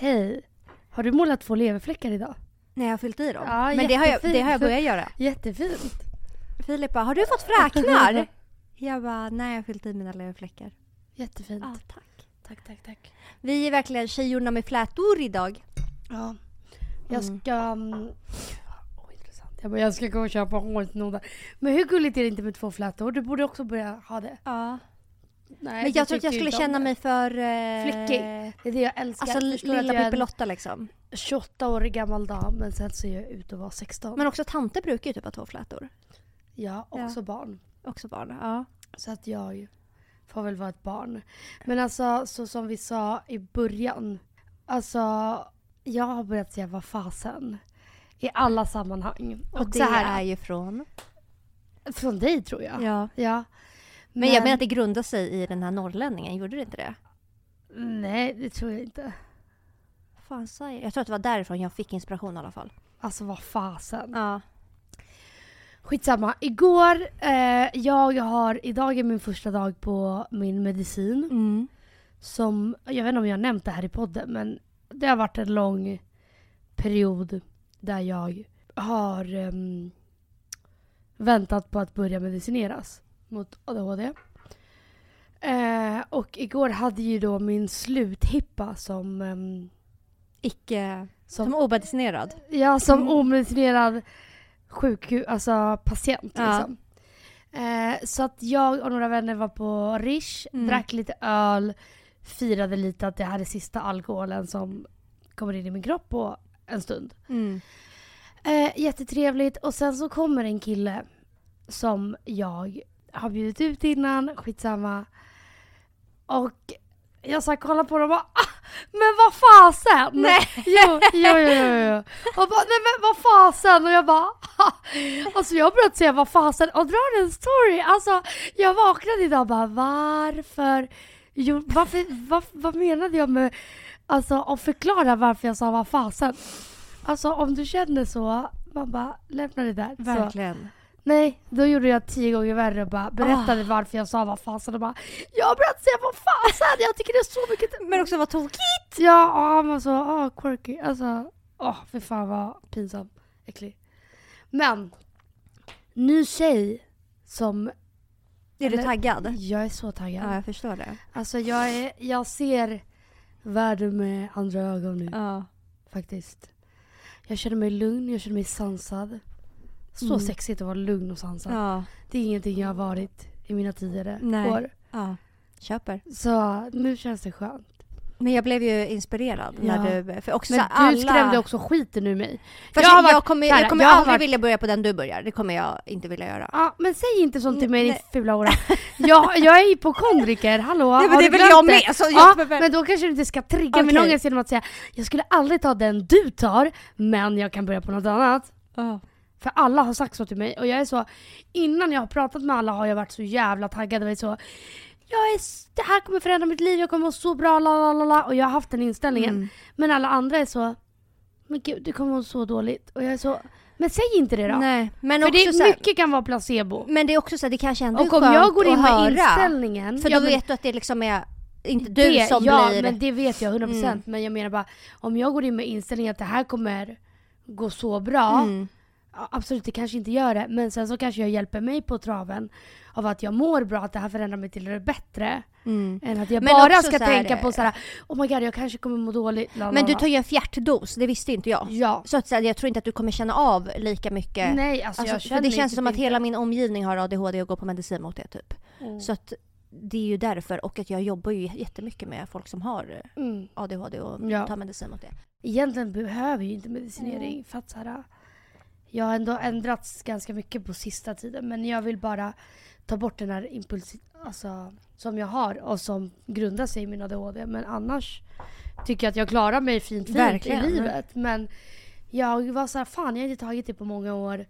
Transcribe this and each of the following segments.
Hej! Har du målat två leverfläckar idag? När jag har fyllt i dem. Ja, Men det har, jag, det har jag börjat göra. Jättefint. Filip bara, har du fått fräknar? jag bara, nej jag har fyllt i mina leverfläckar. Jättefint. Ja, tack. Tack, tack, tack. Vi är verkligen tjejorna med flätor idag. Ja. Jag Mm. ska... mm, Åh, intressant. Jag, bara, jag ska gå och köpa hårtnoddar. Men hur gulligt är det inte med två flätor? Du borde också börja ha det. Ja. Nej, Men jag tror att jag skulle känna mig för... Eh, Flickig. Det är det jag älskar. Alltså Förstår lilla Pippilotta liksom. 28 år gammal dam men sen ser jag ut att vara 16. Men också tanter brukar ju typ ha två flätor. ja, också barn. Också barn. Ja. Så att jag får väl vara ett barn. Men alltså, så som vi sa i början. Alltså, jag har börjat säga vad fasen. I alla sammanhang. Och, Och, det här, är ju från... från dig tror jag. Ja. ja. Men, jag menar att det grundar sig i den här norrlänningen, gjorde det inte det? Nej, det tror jag inte. Fan jag? Jag tror att det var därifrån jag fick inspiration i alla fall. Alltså vad fasen. Ja. Skitsamma. Igår, eh, jag har, idag är min första dag på min medicin. Mm. Som, jag vet inte om jag har nämnt det här i podden men det har varit en lång period där jag har ehm, väntat på att börja medicineras mot ADHD. Eh, och igår hade ju då min sluthippa som, ehm, Icke... som, Som obedicinerad. ja, som Mm. omedicinerad sjukhus, alltså patient Ja. liksom. Eh, så att jag och några vänner var på Rish, Mm. drack lite öl, firade lite att det här är sista alkoholen som kommer in i min kropp på en stund. Mm. Eh, jättetrevligt och sen så kommer en kille som jag har bjudit ut innan, skitsamma. Och jag sa kolla på dem och bara ah, men vad fasen! Nej. Jo, jo, jo, jo, jo. Och bara nej men vad fasen! Och jag bara ah. Alltså jag börjat säga vad fasen och drar en story. Alltså jag vaknade idag och bara varför? Jo, varför vad, vad menade jag med Alltså och förklara varför jag sa vad fasen. Alltså om du känner så, man bara lämna det där. Så, Verkligen. Nej, då gjorde jag tio gånger värre och bara berättade varför jag sa vad fasen och bara Jag har börjat säga vad fasen, jag tycker det är så mycket Men också vad tokigt! Ja, och han var så ah, quirky. Alltså, åh för fan vad pinsam. Äcklig. Men, ny tjej som... Är du Eller- taggad? Jag är så taggad. Ja, jag förstår det. Alltså jag, är, jag ser världen med andra ögon nu Ja. faktiskt. Jag känner mig lugn, jag känner mig sansad. Så Mm. sexigt att vara lugn och sansad. Ja. Det är ingenting jag har varit i mina tidigare Nej. år. ja. Köper. Så nu känns det skönt. Men jag blev ju inspirerad Ja. när du... För också Men du alla... skrämde också skiten ur mig. Fast Jag varit- jag kommer, jag kommer jag aldrig varit- vilja börja på den du börjar. Det kommer jag inte vilja göra. Ja, men säg inte sånt till mig din Nej. fula hora. Jag, jag är hypokondriker, hallå? Nej, men det är väl jag med, så jag ja, men då kanske du inte ska trigga min Okej. ångest genom att säga jag skulle aldrig ta den du tar, men jag kan börja på något annat. För alla har sagt så till mig och jag är så, innan jag har pratat med alla har jag varit så jävla taggad och varit så jag är, det här kommer förändra mitt liv, jag kommer må så bra, la la la och jag har haft den inställningen. Mm. Men alla andra är så, men gud du kommer må så dåligt. Och jag är så, men säg inte det då. Nej, men För det så är här, mycket kan vara placebo. Men det är också så här, det kanske ändå Och är om skönt jag går in med höra. inställningen... För ja, då men vet du att det liksom är inte du det, som ja, blir... men det vet jag 100% Mm. men jag menar bara om jag går in med inställningen att det här kommer gå så bra. Mm. Absolut, det kanske inte gör det. Men sen så kanske jag hjälper mig på traven av att jag mår bra, att det här förändrar mig till det bättre. Mm. Än att jag Men bara ska tänka på så här: oh my god jag kanske kommer må dåligt. Men du la." tar ju en fjärtdos, det visste inte jag. Ja. Så att så här, jag tror inte att du kommer känna av lika mycket. Nej, alltså, Alltså, jag för känner det känns typ som att inte. hela min omgivning har ADHD och går på medicin mot det typ. Mm. Så att det är ju därför och att jag jobbar ju jättemycket med folk som har eh, Mm. ADHD och Ja. tar medicin mot det. Egentligen behöver ju inte medicinering för att så här, jag har ändå ändrats ganska mycket på sista tiden men jag vill bara ta bort den här impuls alltså, som jag har och som grundar sig i min ADHD. Men annars tycker jag att jag klarar mig fint, fint Verkligen. i livet. Men jag var så här, fan jag har inte tagit det på många år.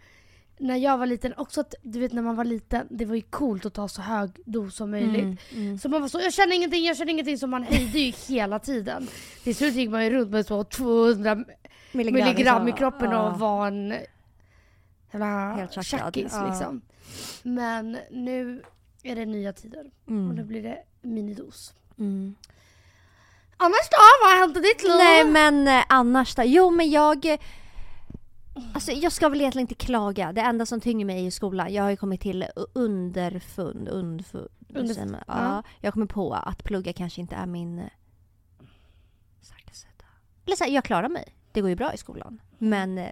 När jag var liten, också att du vet när man var liten, det var ju coolt att ta så hög dos som möjligt. Mm, mm. Så man var så, jag känner ingenting, jag känner ingenting, så man höjde ju hela tiden. Till slut gick man ju runt med så 200 milligram i kroppen och var en jävla Helt tjackis Ja. liksom. Men nu är det nya tider och nu Mm. blir det minidos. Mm. Annars då? Vad har hänt i ditt liv? Nej men eh, annars då? Jo men jag... eh, Alltså jag ska väl egentligen inte klaga. Det enda som tynger mig är ju skolan. Jag har ju kommit till underfund, undfund, Underf- säger man. ja. ja. Jag kommer på att plugga kanske inte är min eh, starka sida. Eller så här, jag klarar mig. Det går ju bra i skolan. Men eh,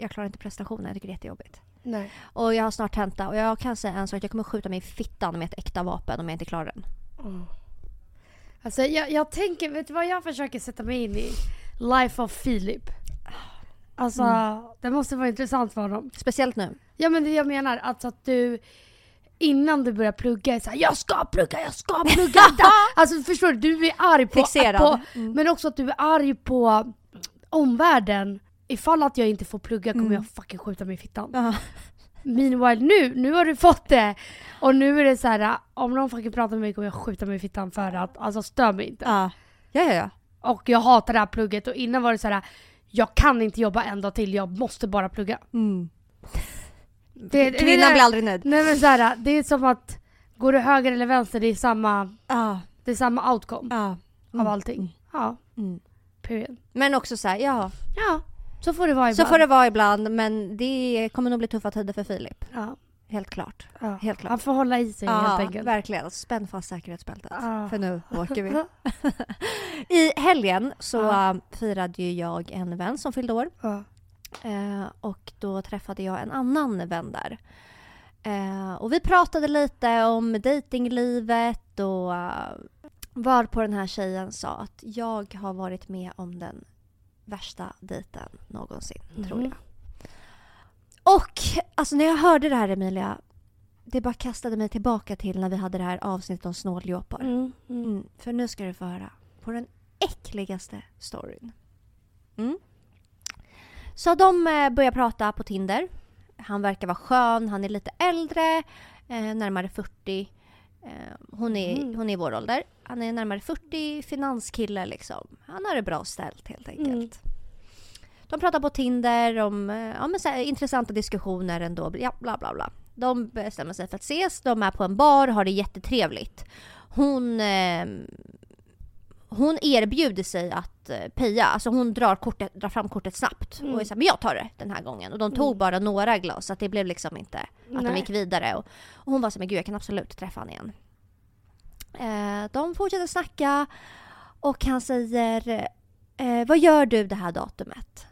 jag klarar inte prestationen. Jag tycker det är jättejobbigt. Nej. Och jag har snart tenta och jag kan säga en sak. Jag kommer skjuta mig i fittan med ett äkta vapen om jag inte klarar den. Alltså jag, jag tänker, vet du vad jag försöker sätta mig in i? Life of Philip. Alltså det måste vara intressant för honom. Speciellt nu. Ja men det jag menar, alltså att du innan du börjar plugga är såhär jag ska plugga, jag ska plugga! alltså förstår du, du är arg på, Fixerad. på Mm. men också att du är arg på omvärlden. Ifall att jag inte får plugga kommer Mm. jag fucking skjuta mig i fittan. Ja. Meanwhile nu, nu har du fått det! Och nu är det så här: om någon fucking pratar med mig kommer jag skjuta mig i fittan för att, alltså stör mig inte. Ja. Ja, ja. Och jag hatar det här plugget och innan var det så här: jag kan inte jobba en dag till, jag måste bara plugga. Mm. Det, Kvinnan det, blir aldrig nöjd. Nej men så här, det är som att går du höger eller vänster, det är samma, Ja. det är samma outcome Ja. av allting. Ja, Mm. period. Men också så här, ja. Ja, så får det vara Så ibland. får det vara ibland men det kommer nog bli tuffa tider för Filip. Ja, Helt klart. ja. Helt klart. Han får hålla i sig helt enkelt. verkligen. Spänn fast säkerhetsbältet. Ja. För nu åker vi. I helgen så Ja. äh, firade ju jag en vän som fyllde år. Ja. Eh, och då träffade jag en annan vän där. Eh, och vi pratade lite om dejtinglivet och var på den här tjejen sa att jag har varit med om den värsta dejten någonsin, tror Mhm. jag. Och alltså när jag hörde det här Emilia, det bara kastade mig tillbaka till när vi hade det här avsnittet om snåljåpar. Mm, mm. Mm, för nu ska du få höra på den äckligaste storyn. Mm. Så de eh, börjar prata på Tinder. Han verkar vara skön, han är lite äldre, eh, närmare 40. Eh, hon, är, Mm. hon är i vår ålder. Han är närmare 40, finanskille liksom. Han har det bra ställt helt enkelt. Mm. De pratar på Tinder om eh, ja, men så här, intressanta diskussioner ändå. Ja, bla bla bla. De bestämmer sig för att ses. De är på en bar, har det jättetrevligt. Hon, eh, hon erbjuder sig att eh, peja. Alltså hon drar, kortet, drar fram kortet snabbt. Mm. Och är så här, men jag tar det den här gången. Och de tog Mm. bara några glas. Så att det blev liksom inte att de Nej. gick vidare. Och, och hon var så här, men gud jag kan absolut träffa honom igen. Eh, de fortsätter snacka. Och han säger, eh, vad gör du det här datumet?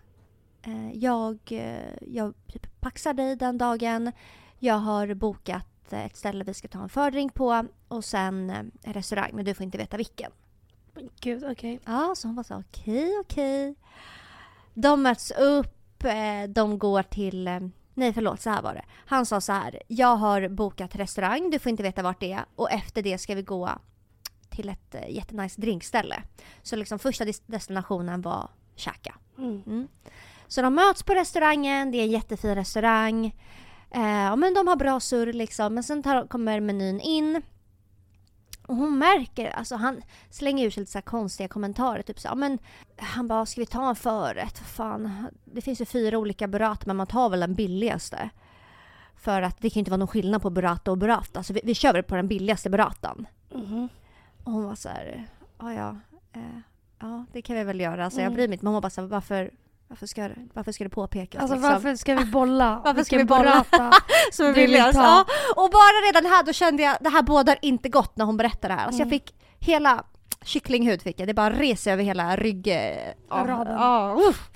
Eh, jag, eh, jag typ paxar dig den dagen. Jag har bokat ett ställe vi ska ta en fördrink på och sen eh, en restaurang, men du får inte veta vilken. Men Gud, okej. Ja, så hon var så okej, okej. De möts upp, eh, de går till... eh, Nej förlåt, så här var det. Han sa så här, jag har bokat restaurang, du får inte veta vart det är och efter det ska vi gå till ett eh, jättenice drinkställe. Så liksom första des- destinationen var käka. Mm. Mm. Så de möts på restaurangen, det är en jättefin restaurang. Eh, men de har bra surr liksom. Men sen tar, kommer menyn in. Och hon märker, alltså han slänger ur sig lite så konstiga kommentarer. Typ så, men han bara, ska vi ta en förrätt? Fan, det finns ju fyra olika burrata men man tar väl den billigaste. För att det kan ju inte vara någon skillnad på burrata och burrata. Så vi, vi kör väl på den billigaste burratan. Mhm. Och hon var så här, ja ja, eh, ja det kan vi väl göra. Alltså jag Mm. bryr mig inte. Men hon bara så här, varför, varför, ska, varför ska det påpekas? Alltså liksom? varför ska vi bolla? Varför ska vi bolla? Som är billigast. Ja. Och bara redan här då kände jag, det här bådar inte gott när hon berättade det här. Alltså Mm. jag fick hela kycklinghud fick jag. Det bara reser över hela rygg... eh, Ja, uff.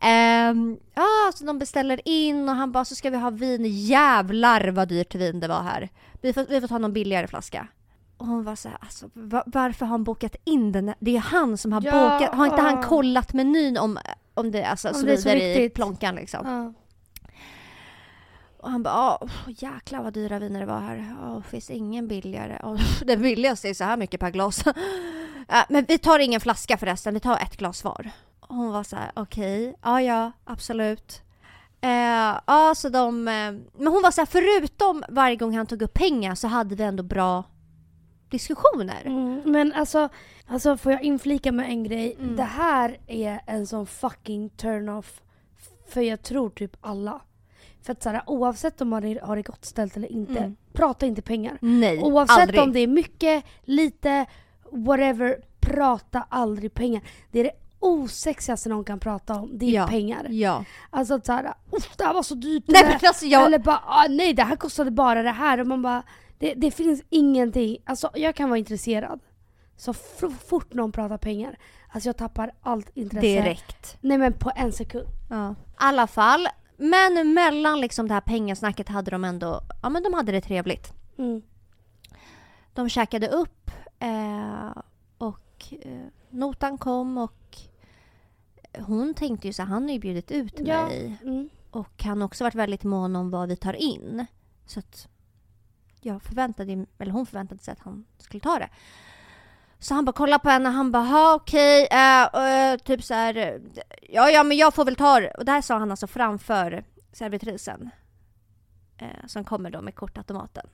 Ehm, ja, så de beställer in och han bara så ska vi ha vin. Jävlar vad dyrt vin det var här. Vi får, vi får ta någon billigare flaska. Och hon var så här, alltså, va- varför har han bokat in den? Det är han som har Ja, bokat. Har inte han kollat menyn om, om det alltså, Om så det är så vidare i viktigt. plånkan liksom? Ja. Och han bara, åh jäklar vad dyra viner det var här. Åh, finns ingen billigare? Åh, den billigaste är så här mycket per glas. Ja, men vi tar ingen flaska förresten, vi tar ett glas var. Och hon var så här, okej, ja ja, absolut. Eh, ja, så de... Eh, men hon var så här, förutom varje gång han tog upp pengar så hade vi ändå bra diskussioner. Mm. Men alltså, alltså, får jag inflika med en grej? Mm. Det här är en sån fucking turn-off för jag tror typ alla. För att såhär, oavsett om man har det gott ställt eller inte, Mm. prata inte pengar. Nej, Oavsett aldrig. om det är mycket, lite, whatever, prata aldrig pengar. Det är det osexigaste någon kan prata om, det är Ja. pengar. Ja. Alltså att såhär, "Uff, det här var så dyrt. Nej men alltså jag... Eller bara, ah, nej det här kostade bara det här. Och man bara, det, det finns ingenting. Alltså jag kan vara intresserad. Så fort någon pratar pengar, alltså jag tappar allt intresse. Direkt. Nej men på en sekund. Ja. I alla fall. Men mellan liksom det här pengasnacket hade de ändå, ja men de hade det trevligt. Mm. De käkade upp eh, och eh, notan kom och hon tänkte ju så han har ju bjudit ut Ja. mig Mm. och han har också varit väldigt mån om vad vi tar in. Så att jag förväntade, eller hon förväntade sig att han skulle ta det. Så han bara kollar på henne, han bara okej, eh, eh, typ så här, ja ja men jag får väl ta det. Och det här sa han alltså framför servitrisen. Eh, som kommer då med kortautomaten.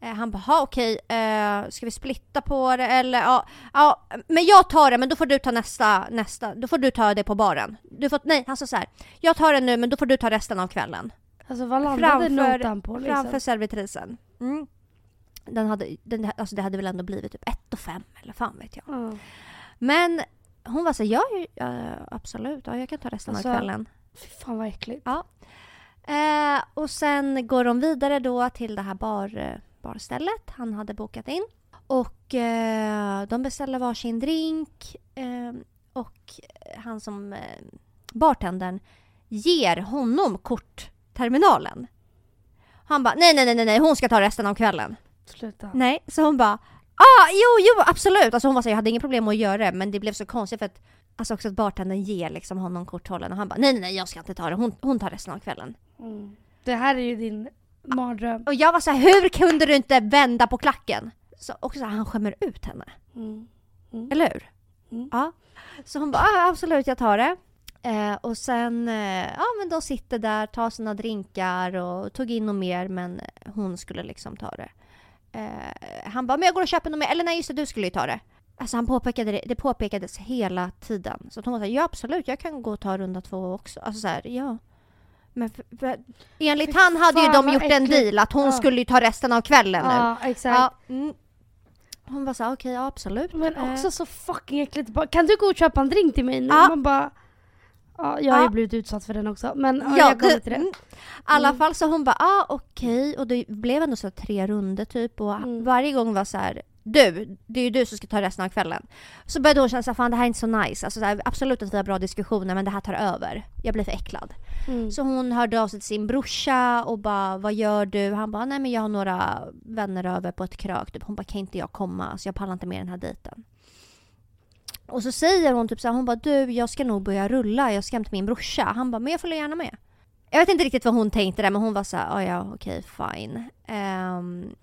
Han bara okej, eh, ska vi splitta på det eller ja, ja, men jag tar det men då får du ta nästa, nästa, då får du ta det på baren. Du får, nej han sa så här, jag tar det nu men då får du ta resten av kvällen. Alltså vad landade Framför- notan på liksom? Framför servitrisen. Mm. Den hade, den, alltså det hade väl ändå blivit typ 1 och 5 eller fan vet jag. Ja. Men hon var så ja, ja absolut, ja, jag kan ta resten Alltså- av kvällen. Fy fan vad äckligt. Eh, och sen går de vidare då till det här bar, barstället han hade bokat in. Och eh, de beställer varsin drink eh, och han som eh, bartendern ger honom kortterminalen. Han bara nej, nej, nej, nej, hon ska ta resten av kvällen. Sluta. Nej, så hon bara ah, jo, jo, absolut. Alltså hon var så jag hade inga problem med att göra det, men det blev så konstigt för att Alltså också att bartendern ger liksom honom korthållen och han bara nej, nej, nej, jag ska inte ta det. Hon, hon tar resten av kvällen. Mm. Det här är ju din mardröm. Och jag var så här, hur kunde du inte vända på klacken? Så också så här, han skämmer ut henne. Mm. Eller hur? Mm. Ja. Så hon bara, ah, absolut jag tar det. Eh, och sen, eh, ja men de sitter där, tar sina drinkar och tog in något mer men hon skulle liksom ta det. Eh, han bara, men jag går och köper något mer. Eller nej just det, du skulle ju ta det. Alltså han påpekade det, det påpekades hela tiden. Så hon såhär, ja absolut jag kan gå och ta runda två också. Alltså såhär, ja. Men för, för, enligt Fy han hade ju de gjort en äckligt. deal att hon Ja. skulle ju ta resten av kvällen nu. Ja exakt. Ja, mm. Hon var såhär, okej ja absolut. Men Eh, också så fucking äckligt. Bara, Kan du gå och köpa en drink till mig nu? Ja. Man bara... Ja, jag har ju blivit utsatt för den också. Men ja, Ja, jag kommer till det. mm. I alla Mm. fall så hon bara, ah okej. Och det blev ändå så tre runder typ. Och Mm. varje gång var så här, du, det är ju du som ska ta resten av kvällen. Så började hon känna så här, fan det här är inte så nice. Alltså, så här, absolut att vi har bra diskussioner men det här tar över. Jag blir för äcklad. Mm. Så hon hörde av sig till sin brorsa och bara, vad gör du? Han bara, nej men jag har några vänner över på ett krök. Typ. Hon bara, kan inte jag komma? Så jag pallar inte med den här dejten. Och så säger hon typ så här, hon bara, du jag ska nog börja rulla. Jag ska hem till min brorsa. Han bara, men jag följer gärna med. Jag vet inte riktigt vad hon tänkte där men hon var så här, "Ah, ja okej fine. Ehm,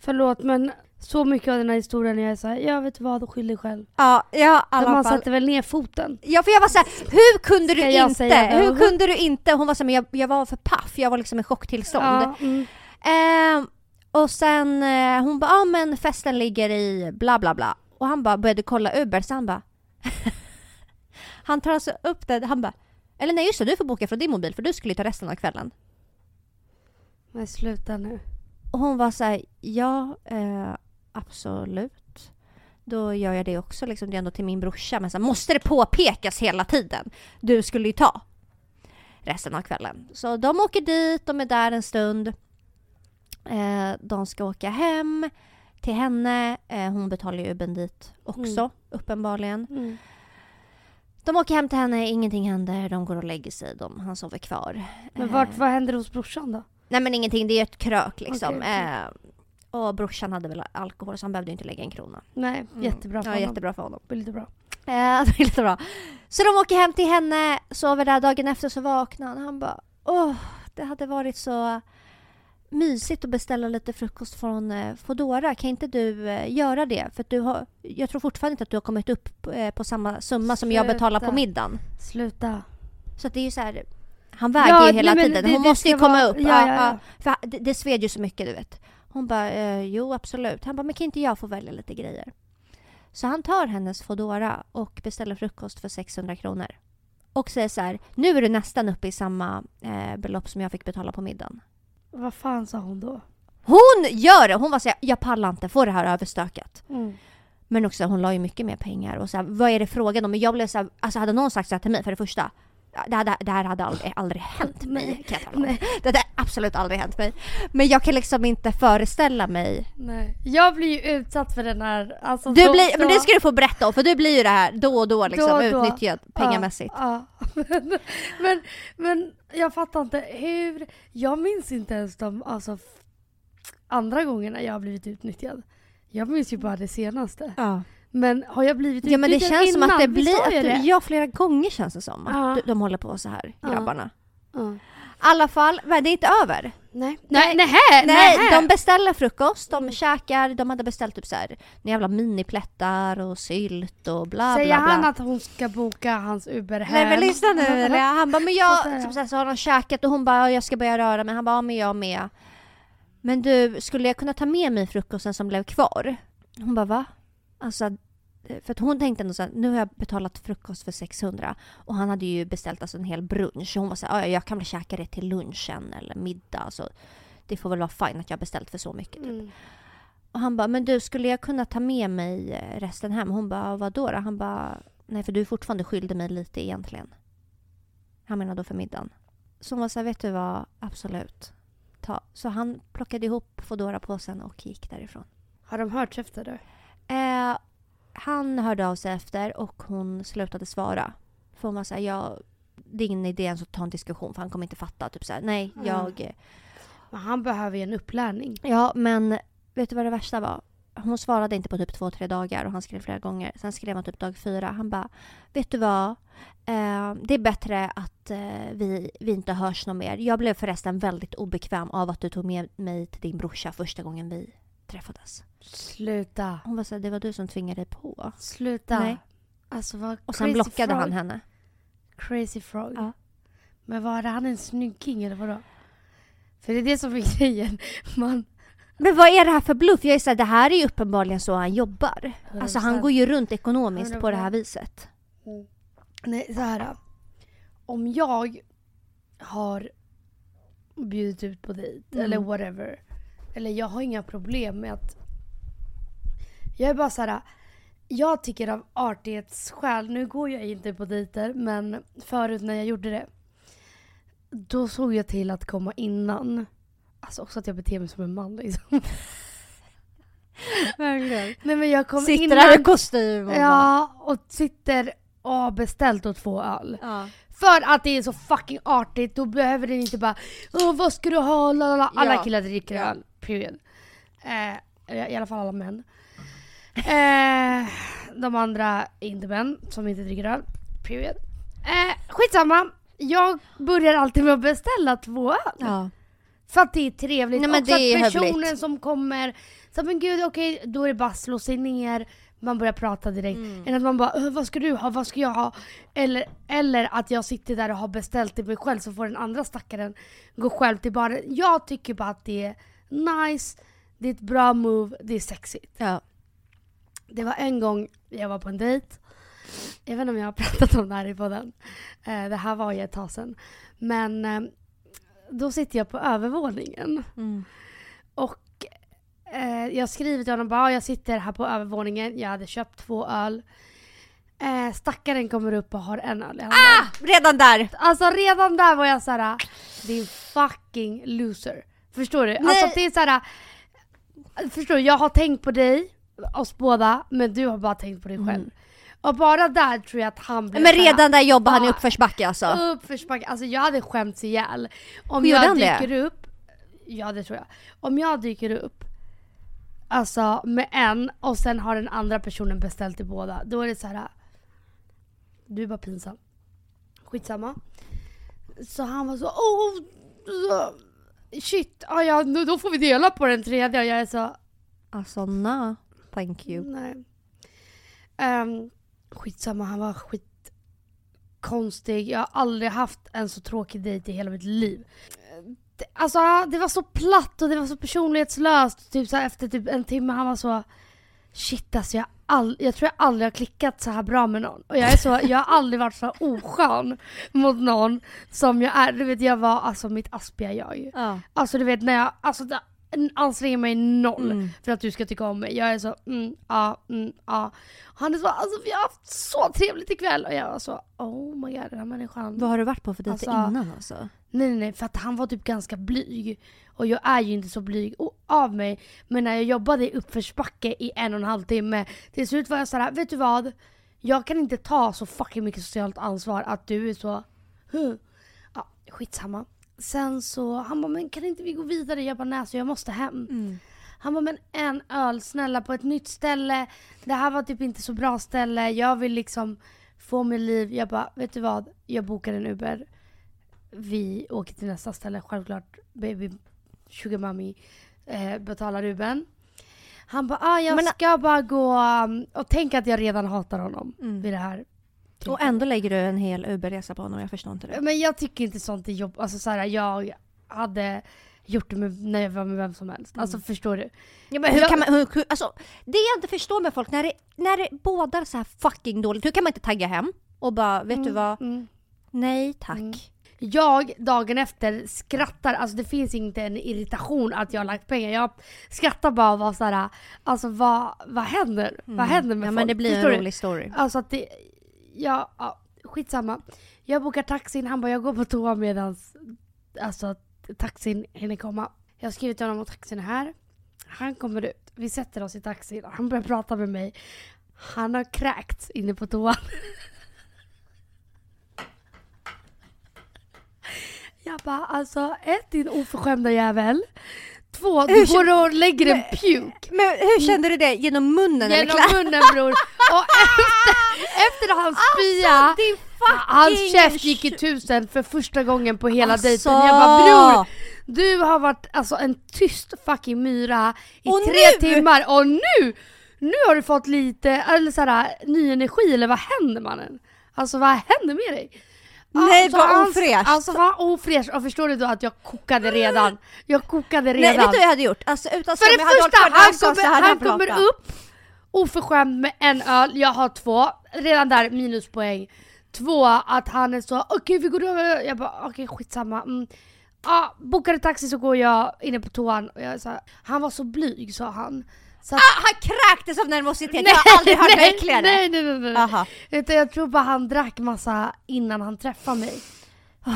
Förlåt men så mycket av den här historien är såhär, jag vet vad, skyll dig själv. ja, ja alla man fall. sätter väl ner foten. Ja för jag var såhär, hur kunde du Ska jag inte? Hur kunde du inte? Hon var såhär, men jag, jag var för paff. Jag var liksom i chocktillstånd. Ja, mm. Ehm, och sen eh, hon bara, ja ah, men festen ligger i bla bla bla. Och han bara började kolla Uber så han bara Han tar alltså upp det, han bara Eller nej just det, du får boka från din mobil för du skulle ju ta resten av kvällen. Men sluta nu. Och hon var så här, ja eh, absolut. Då gör jag det också liksom, det är ändå till min brorsa. Men så här, måste det påpekas hela tiden? Du skulle ju ta resten av kvällen. Så de åker dit, de är där en stund. Eh, de ska åka hem till henne. Eh, hon betalar ju Ubern dit också, Mm. uppenbarligen. Mm. De åker hem till henne, ingenting händer, de går och lägger sig, de, han sover kvar. Men Eh, vart, vad händer hos brorsan då? Nej men ingenting, det är ett krök liksom. Okej, okej. Eh, och brorsan hade väl alkohol så han behövde inte lägga en krona. Nej, Mm. jättebra för Ja, honom. jättebra för honom. Väldigt bra. Eh, är jättebra. Så de åker hem till henne, sover där. Dagen efter så vaknar han. Han bara åh, det hade varit så mysigt att beställa lite frukost från eh, Foodora. Kan inte du eh, göra det? För du har, jag tror fortfarande inte att du har kommit upp eh, på samma summa som jag betalar på Sluta. middagen. Sluta. Så att det är ju så här, han väger Ja, ju hela nej, men tiden. det- Hon det måste ju ska komma vara- upp. ja, ja, ja. För det, det sved ju så mycket du vet. Hon bara, eh, jo absolut. Han bara, men kan inte jag få välja lite grejer? Så han tar hennes Foodora och beställer frukost för 600 kronor. Och säger så här, nu är du nästan uppe i samma eh, belopp som jag fick betala på middagen. Vad fan sa hon då? Hon gör det! Hon var så här, jag pallar inte, få det här överstökat. Mm. Men också hon la ju mycket mer pengar och så här, vad är det frågan om? Men jag blev så här, alltså hade någon sagt så här till mig för det första, det, hade, det här hade aldrig, aldrig hänt mig kan jag tala om. Det hade absolut aldrig hänt mig. Men jag kan liksom inte föreställa mig. Nej. Jag blir ju utsatt för den här... Alltså, Du så- blir, men så- det ska du få berätta om för du blir ju det här då och då liksom Då då. utnyttjad pengamässigt. Ja, ja. men, men jag fattar inte hur... Jag minns inte ens de alltså, andra gångerna jag har blivit utnyttjad. Jag minns ju bara det senaste. Ja. Men har jag blivit Ja men det utnyttjad känns som innan? att det blir, att det? ja flera gånger känns det som att Ja. de, håller på så här grabbarna. Ja. I alla fall, det är inte över. Nej. Nej. Nej, nej, Nej, de beställer frukost, de käkar, de hade beställt typ så här jävla miniplättar och sylt och bla Säger bla bla. han att hon ska boka hans Uber hem? Nej men lyssna nu Emilia. Han bara, men jag, säger typ så, här, så har de käkat och hon bara, jag ska börja röra mig. Han bara, ja men jag med. Men du, skulle jag kunna ta med mig frukosten som blev kvar? Hon bara, va? Alltså, för att hon tänkte ändå så här, nu har jag betalat frukost för 600 och han hade ju beställt alltså en hel brunch. Hon var så här, "Ja, jag kan väl käka det till lunchen eller middag. Så det får väl vara fine att jag har beställt för så mycket. Typ. Mm. Och han bara, men du skulle jag kunna ta med mig eh, resten hem? Hon bara, vadå då? Han bara, nej för du är fortfarande skyldig mig lite egentligen. Han menar då för middagen. Så hon var så här, vet du vad, absolut. Ta. Så han plockade ihop Foodora-påsen och gick därifrån. Har de hört efter det? Eh, han hörde av sig efter och hon slutade svara. För hon var så här, jag, det är ingen idé ens att ta en diskussion för han kommer inte fatta. Typ så här, nej, Mm. jag... Men han behöver ju en upplärning. Ja, men vet du vad det värsta var? Hon svarade inte på typ två, tre dagar och han skrev flera gånger. Sen skrev han typ dag fyra. Han bara, vet du vad? Eh, det är bättre att eh, vi, vi inte hörs något mer. Jag blev förresten väldigt obekväm av att du tog med mig till din brorsa första gången vi träffades. Sluta. Hon var så här, det var du som tvingade dig på. Sluta. Nej. Alltså vad Och sen blockade frog. han henne. Crazy frog. Ja. Men var han en snygging eller vadå? För det är det som är grejen. Man... Men vad är det här för bluff? Jag är så här, det här är ju uppenbarligen så han jobbar. Alltså han 100%. går ju runt ekonomiskt på det här viset. Nej, så här. Om jag har bjudit ut på dejt Mm. eller whatever. Eller jag har inga problem med att... Jag är bara så här. Jag tycker av artighetsskäl, nu går jag inte på dejter men förut när jag gjorde det. Då såg jag till att komma innan. Alltså också att jag beter mig som en man liksom. Verkligen. Nej men jag kom Sitter innan. där i kostym och Ja, och sitter och har beställt och två öl. ja. För att det är så fucking artigt, då behöver den inte bara Åh, vad ska du ha? Lalala. Alla Ja. killar dricker öl, period. Eh, I alla fall alla män. Eh, de andra är inte män som inte dricker öl, period. Eh, skitsamma, jag börjar alltid med att beställa två öl. ja. För att det är trevligt. Nej, men Också det är att personen hövligt. som kommer, så men gud okej, då är det bara slå sig ner, man börjar prata direkt. Mm. Än att man bara "Äh, vad ska du ha, vad ska jag ha? Eller, eller att jag sitter där och har beställt till mig själv så får den andra stackaren gå själv till baren. Jag tycker bara att det är nice, det är ett bra move, det är sexigt. ja. Det var en gång jag var på en dejt. Jag vet inte om jag har pratat om det här i podden. Eh, det här var ju ett tag sedan. Men eh, då sitter jag på övervåningen. Mm. Och eh, jag skriver till honom bara, "Ja, jag sitter här på övervåningen, jag hade köpt två öl. Eh, stackaren kommer upp och har en öl i handen. Ah! Redan där! Alltså redan där var jag såhär, din fucking loser. Förstår du? Alltså Nej. det är såhär, förstår du? Jag har tänkt på dig, oss båda, men du har bara tänkt på dig själv. Och bara där tror jag att han blev Men redan där jobbar han i uppförsbacke alltså. Uppförsbacke. Alltså jag hade skämts ihjäl. Om Gjorde jag han det? dyker upp, ja det tror jag. Om jag dyker upp, alltså med en och sen har den andra personen beställt till båda. Då är det så här. Du är bara pinsam. Skitsamma. Så han var så oh, så, shit, ah, ja, nu, då får vi dela på den tredje och jag är så Alltså no, thank you. Nej. Um, skitsamma, han var skitkonstig. Jag har aldrig haft en så tråkig dejt i hela mitt liv. Alltså det var så platt och det var så personlighetslöst. Typ så här, efter typ en timme han var så Shit alltså jag, all, jag tror jag aldrig har klickat så här bra med någon. Och jag är så, jag har aldrig varit så oskön mot någon som jag är. Du vet jag var alltså mitt aspiga jag. Ja. Alltså du vet när jag, alltså anstränger mig noll Mm. för att du ska tycka om mig. Jag är så, mm, ja, mm, ja. Han är så, alltså vi har haft så trevligt ikväll. Och jag var så, oh my god den här människan. Vad har du varit på för dejter Alltså- innan alltså? Nej nej nej, för att han var typ ganska blyg. Och jag är ju inte så blyg o- av mig. Men när jag jobbade i uppförsbacke i en och en halv timme. Till slut var jag såhär, vet du vad? Jag kan inte ta så fucking mycket socialt ansvar att du är så... Huh. Ja, skitsamma. Sen så, han bara, men kan inte vi gå vidare? Jag bara, nej så jag måste hem. Mm. Han bara, men en öl snälla på ett nytt ställe. Det här var typ inte så bra ställe. Jag vill liksom få mitt liv. Jag bara, vet du vad? Jag bokar en Uber. Vi åker till nästa ställe. Självklart, baby sugar mommy eh, betalar Ubern. Han bara, ah, jag Men- ska bara gå um, och tänk att jag redan hatar honom Mm. vid det här. Och ändå lägger du en hel Uberresa på honom, jag förstår inte det. Men jag tycker inte sånt är jobb. Alltså så här, jag hade gjort det med, när jag var med vem som helst. Alltså förstår du? Ja, men hur Jag- kan man, hur, hur, alltså, det jag inte förstår med folk, när det, när det bådar så här fucking dåligt, hur kan man inte tagga hem och bara, vet du vad, Mm. nej tack. Mm. Jag dagen efter skrattar, alltså det finns inte en irritation att jag har lagt pengar. Jag skrattar bara och var såhär, alltså vad, vad händer? Vad händer med Mm. Ja folk? men det blir en rolig story. Alltså att det, ja, ja, skitsamma. Jag bokar taxin, han bara jag går på toa medans alltså, taxin hinner komma. Jag har skrivit till honom att taxin är här. Han kommer ut, vi sätter oss i taxin, han börjar prata med mig. Han har kräkts inne på toan. Jag bara alltså ett din oförskämda jävel. Två, du Hur går och lägger en puke. Men hur kände du det? Genom munnen eller Genom klä- munnen bror. Och efter, efter hans spya, din hans käft gick i tusen för första gången på hela Alltså. dejten. Jag bara bror, du har varit alltså en tyst fucking myra i Och tre nu- timmar och nu, nu har du fått lite eller såhär, ny energi eller vad händer mannen? Alltså vad händer med dig? Nej, Alltså, vad ofräscht. Alltså vad ofräscht och förstår du då att jag kokade redan? Jag kokade Nej, redan. vet du vad jag hade gjort? Alltså utan För det första, han kommer, han jag kommer pratat. upp oförskämd med en öl, jag har två. Redan där minuspoäng. Två, att han är så okej vi går över. Jag bara okej skitsamma. Mm. Ja, bokade taxi så går jag inne på toan och jag så här, han var så blyg sa han. Så att, Ah, han kräktes av nervositet, jag har aldrig hört nej, äckligare. nej, nej, nej, nej. Aha. Utan jag tror bara han drack massa innan han träffade mig.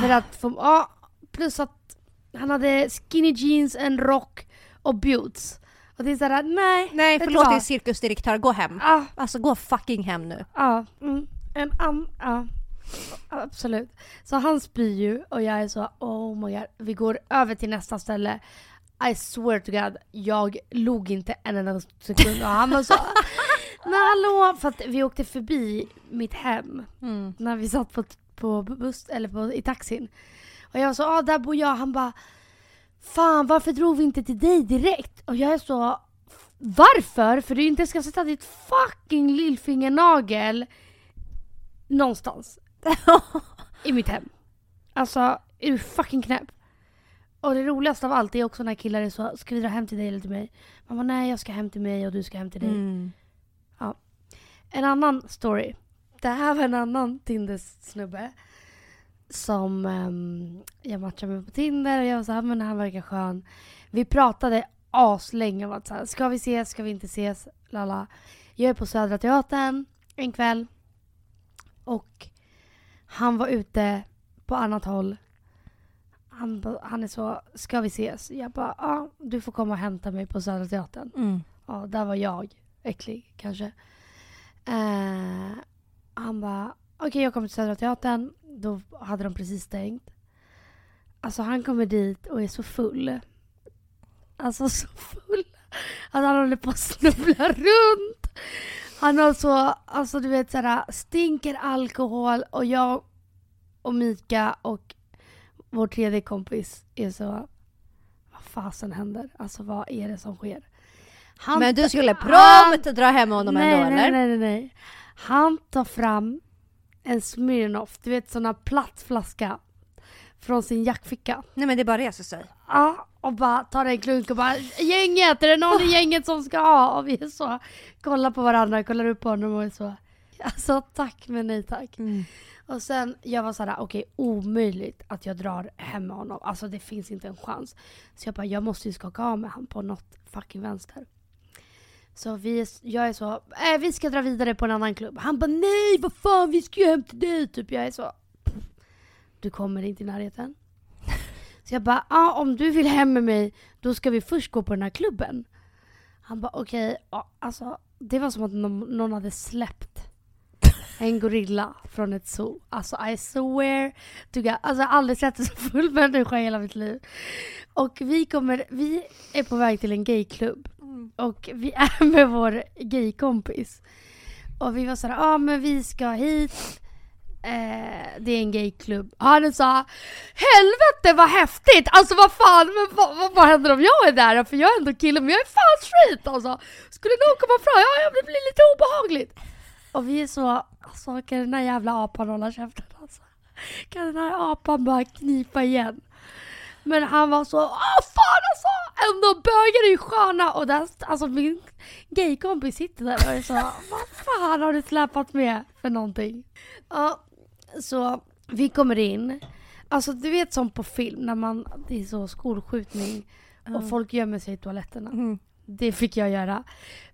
För att få, ja, plus att han hade skinny jeans, en rock och boots. Och det är såhär, nej. Nej förlåt din cirkusdirektör, gå hem. Ja, Alltså gå fucking hem nu. ja, mm, en an, ja. Absolut. Så han spyr ju och jag är så, oh my god. Vi går över till nästa ställe. I swear to god, jag log inte en enda sekund och han var så Men hallå! För att vi åkte förbi mitt hem Mm. när vi satt på, på buss, eller på, i taxin. Och jag sa, ah, där bor jag. Han bara, fan varför drog vi inte till dig direkt? Och jag är så, varför? För du inte ska sätta ditt fucking lillfingernagel någonstans i mitt hem. Alltså, är du fucking knäpp? Och det roligaste av allt är också när killar är så, ska vi dra hem till dig eller till mig? Man bara, nej jag ska hem till mig och du ska hem till dig. Mm. En annan story. Det här var en annan Tinder-snubbe. Som ehm, jag matchade med på Tinder och jag var såhär, men han verkar skön. Vi pratade aslänge om att såhär, ska vi ses, ska vi inte ses? Lala. Jag är på Södra Teatern en kväll. Och han var ute på annat håll. Han, han är så, ska vi ses? Jag bara, ja du får komma och hämta mig på Södra Teatern. Mm. Ja, där var jag. Äcklig kanske. Eh, han bara, okej jag kommer till Södra Teatern. Då hade de precis stängt. Alltså han kommer dit och är så full. Alltså så full. Att han håller på att snubbla runt. Han har så, alltså du vet såhär, stinker alkohol och jag och Mika och vår tredje kompis är så, vad fasen händer? Alltså vad är det som sker? Han Men du skulle han- prompt dra hem honom nej, ändå nej, eller? Nej, nej, nej. Han tar fram en Smirnoff, du vet sån här platt flaska från sin jackficka. Nej men det bara reser sig. Ja, och bara tar en klunk och bara Gänget, är det någon i gänget som ska ha? Och vi är så, kollar på varandra, kollar upp på honom och är så Alltså tack men nej tack. Och sen, jag var såhär, okej omöjligt att jag drar hem med honom. Alltså det finns inte en chans. Så jag bara, jag måste ju skaka av med honom på något fucking vänster. Så vi, jag är så, äh, vi ska dra vidare på en annan klubb. Han bara, nej vad fan vi ska ju hem till dig. Typ jag är så, du kommer inte i närheten. Så jag bara, ah, om du vill hem med mig, då ska vi först gå på den här klubben. Han bara, okej, ja, alltså det var som att någon hade släppt en gorilla från ett zoo. Alltså I swear to God. Alltså jag har aldrig sett en så full människa i hela mitt liv. Och vi kommer, vi är på väg till en gayklubb. Och vi är med vår gaykompis. Och vi var såhär, ja ah, men vi ska hit. Eh, det är en gayklubb. Han sa Helvete vad häftigt! Alltså vad fan, men vad, vad, vad händer om jag är där? För jag är ändå kille men jag är fan straight alltså. Skulle någon komma fram, ja ja, det blir lite obehagligt. Och vi är så, alltså kan den här jävla apan hålla käften alltså? Kan den här apan bara knipa igen? Men han var så, åh fan alltså! Ändå bögar är ju sköna! Och där, alltså min gaykompis sitter där och är så, vad fan har du släpat med för någonting? Ja, så vi kommer in. Alltså du vet som på film när man, det är så skolskjutning och folk gömmer sig i toaletterna. Mm. Det fick jag göra.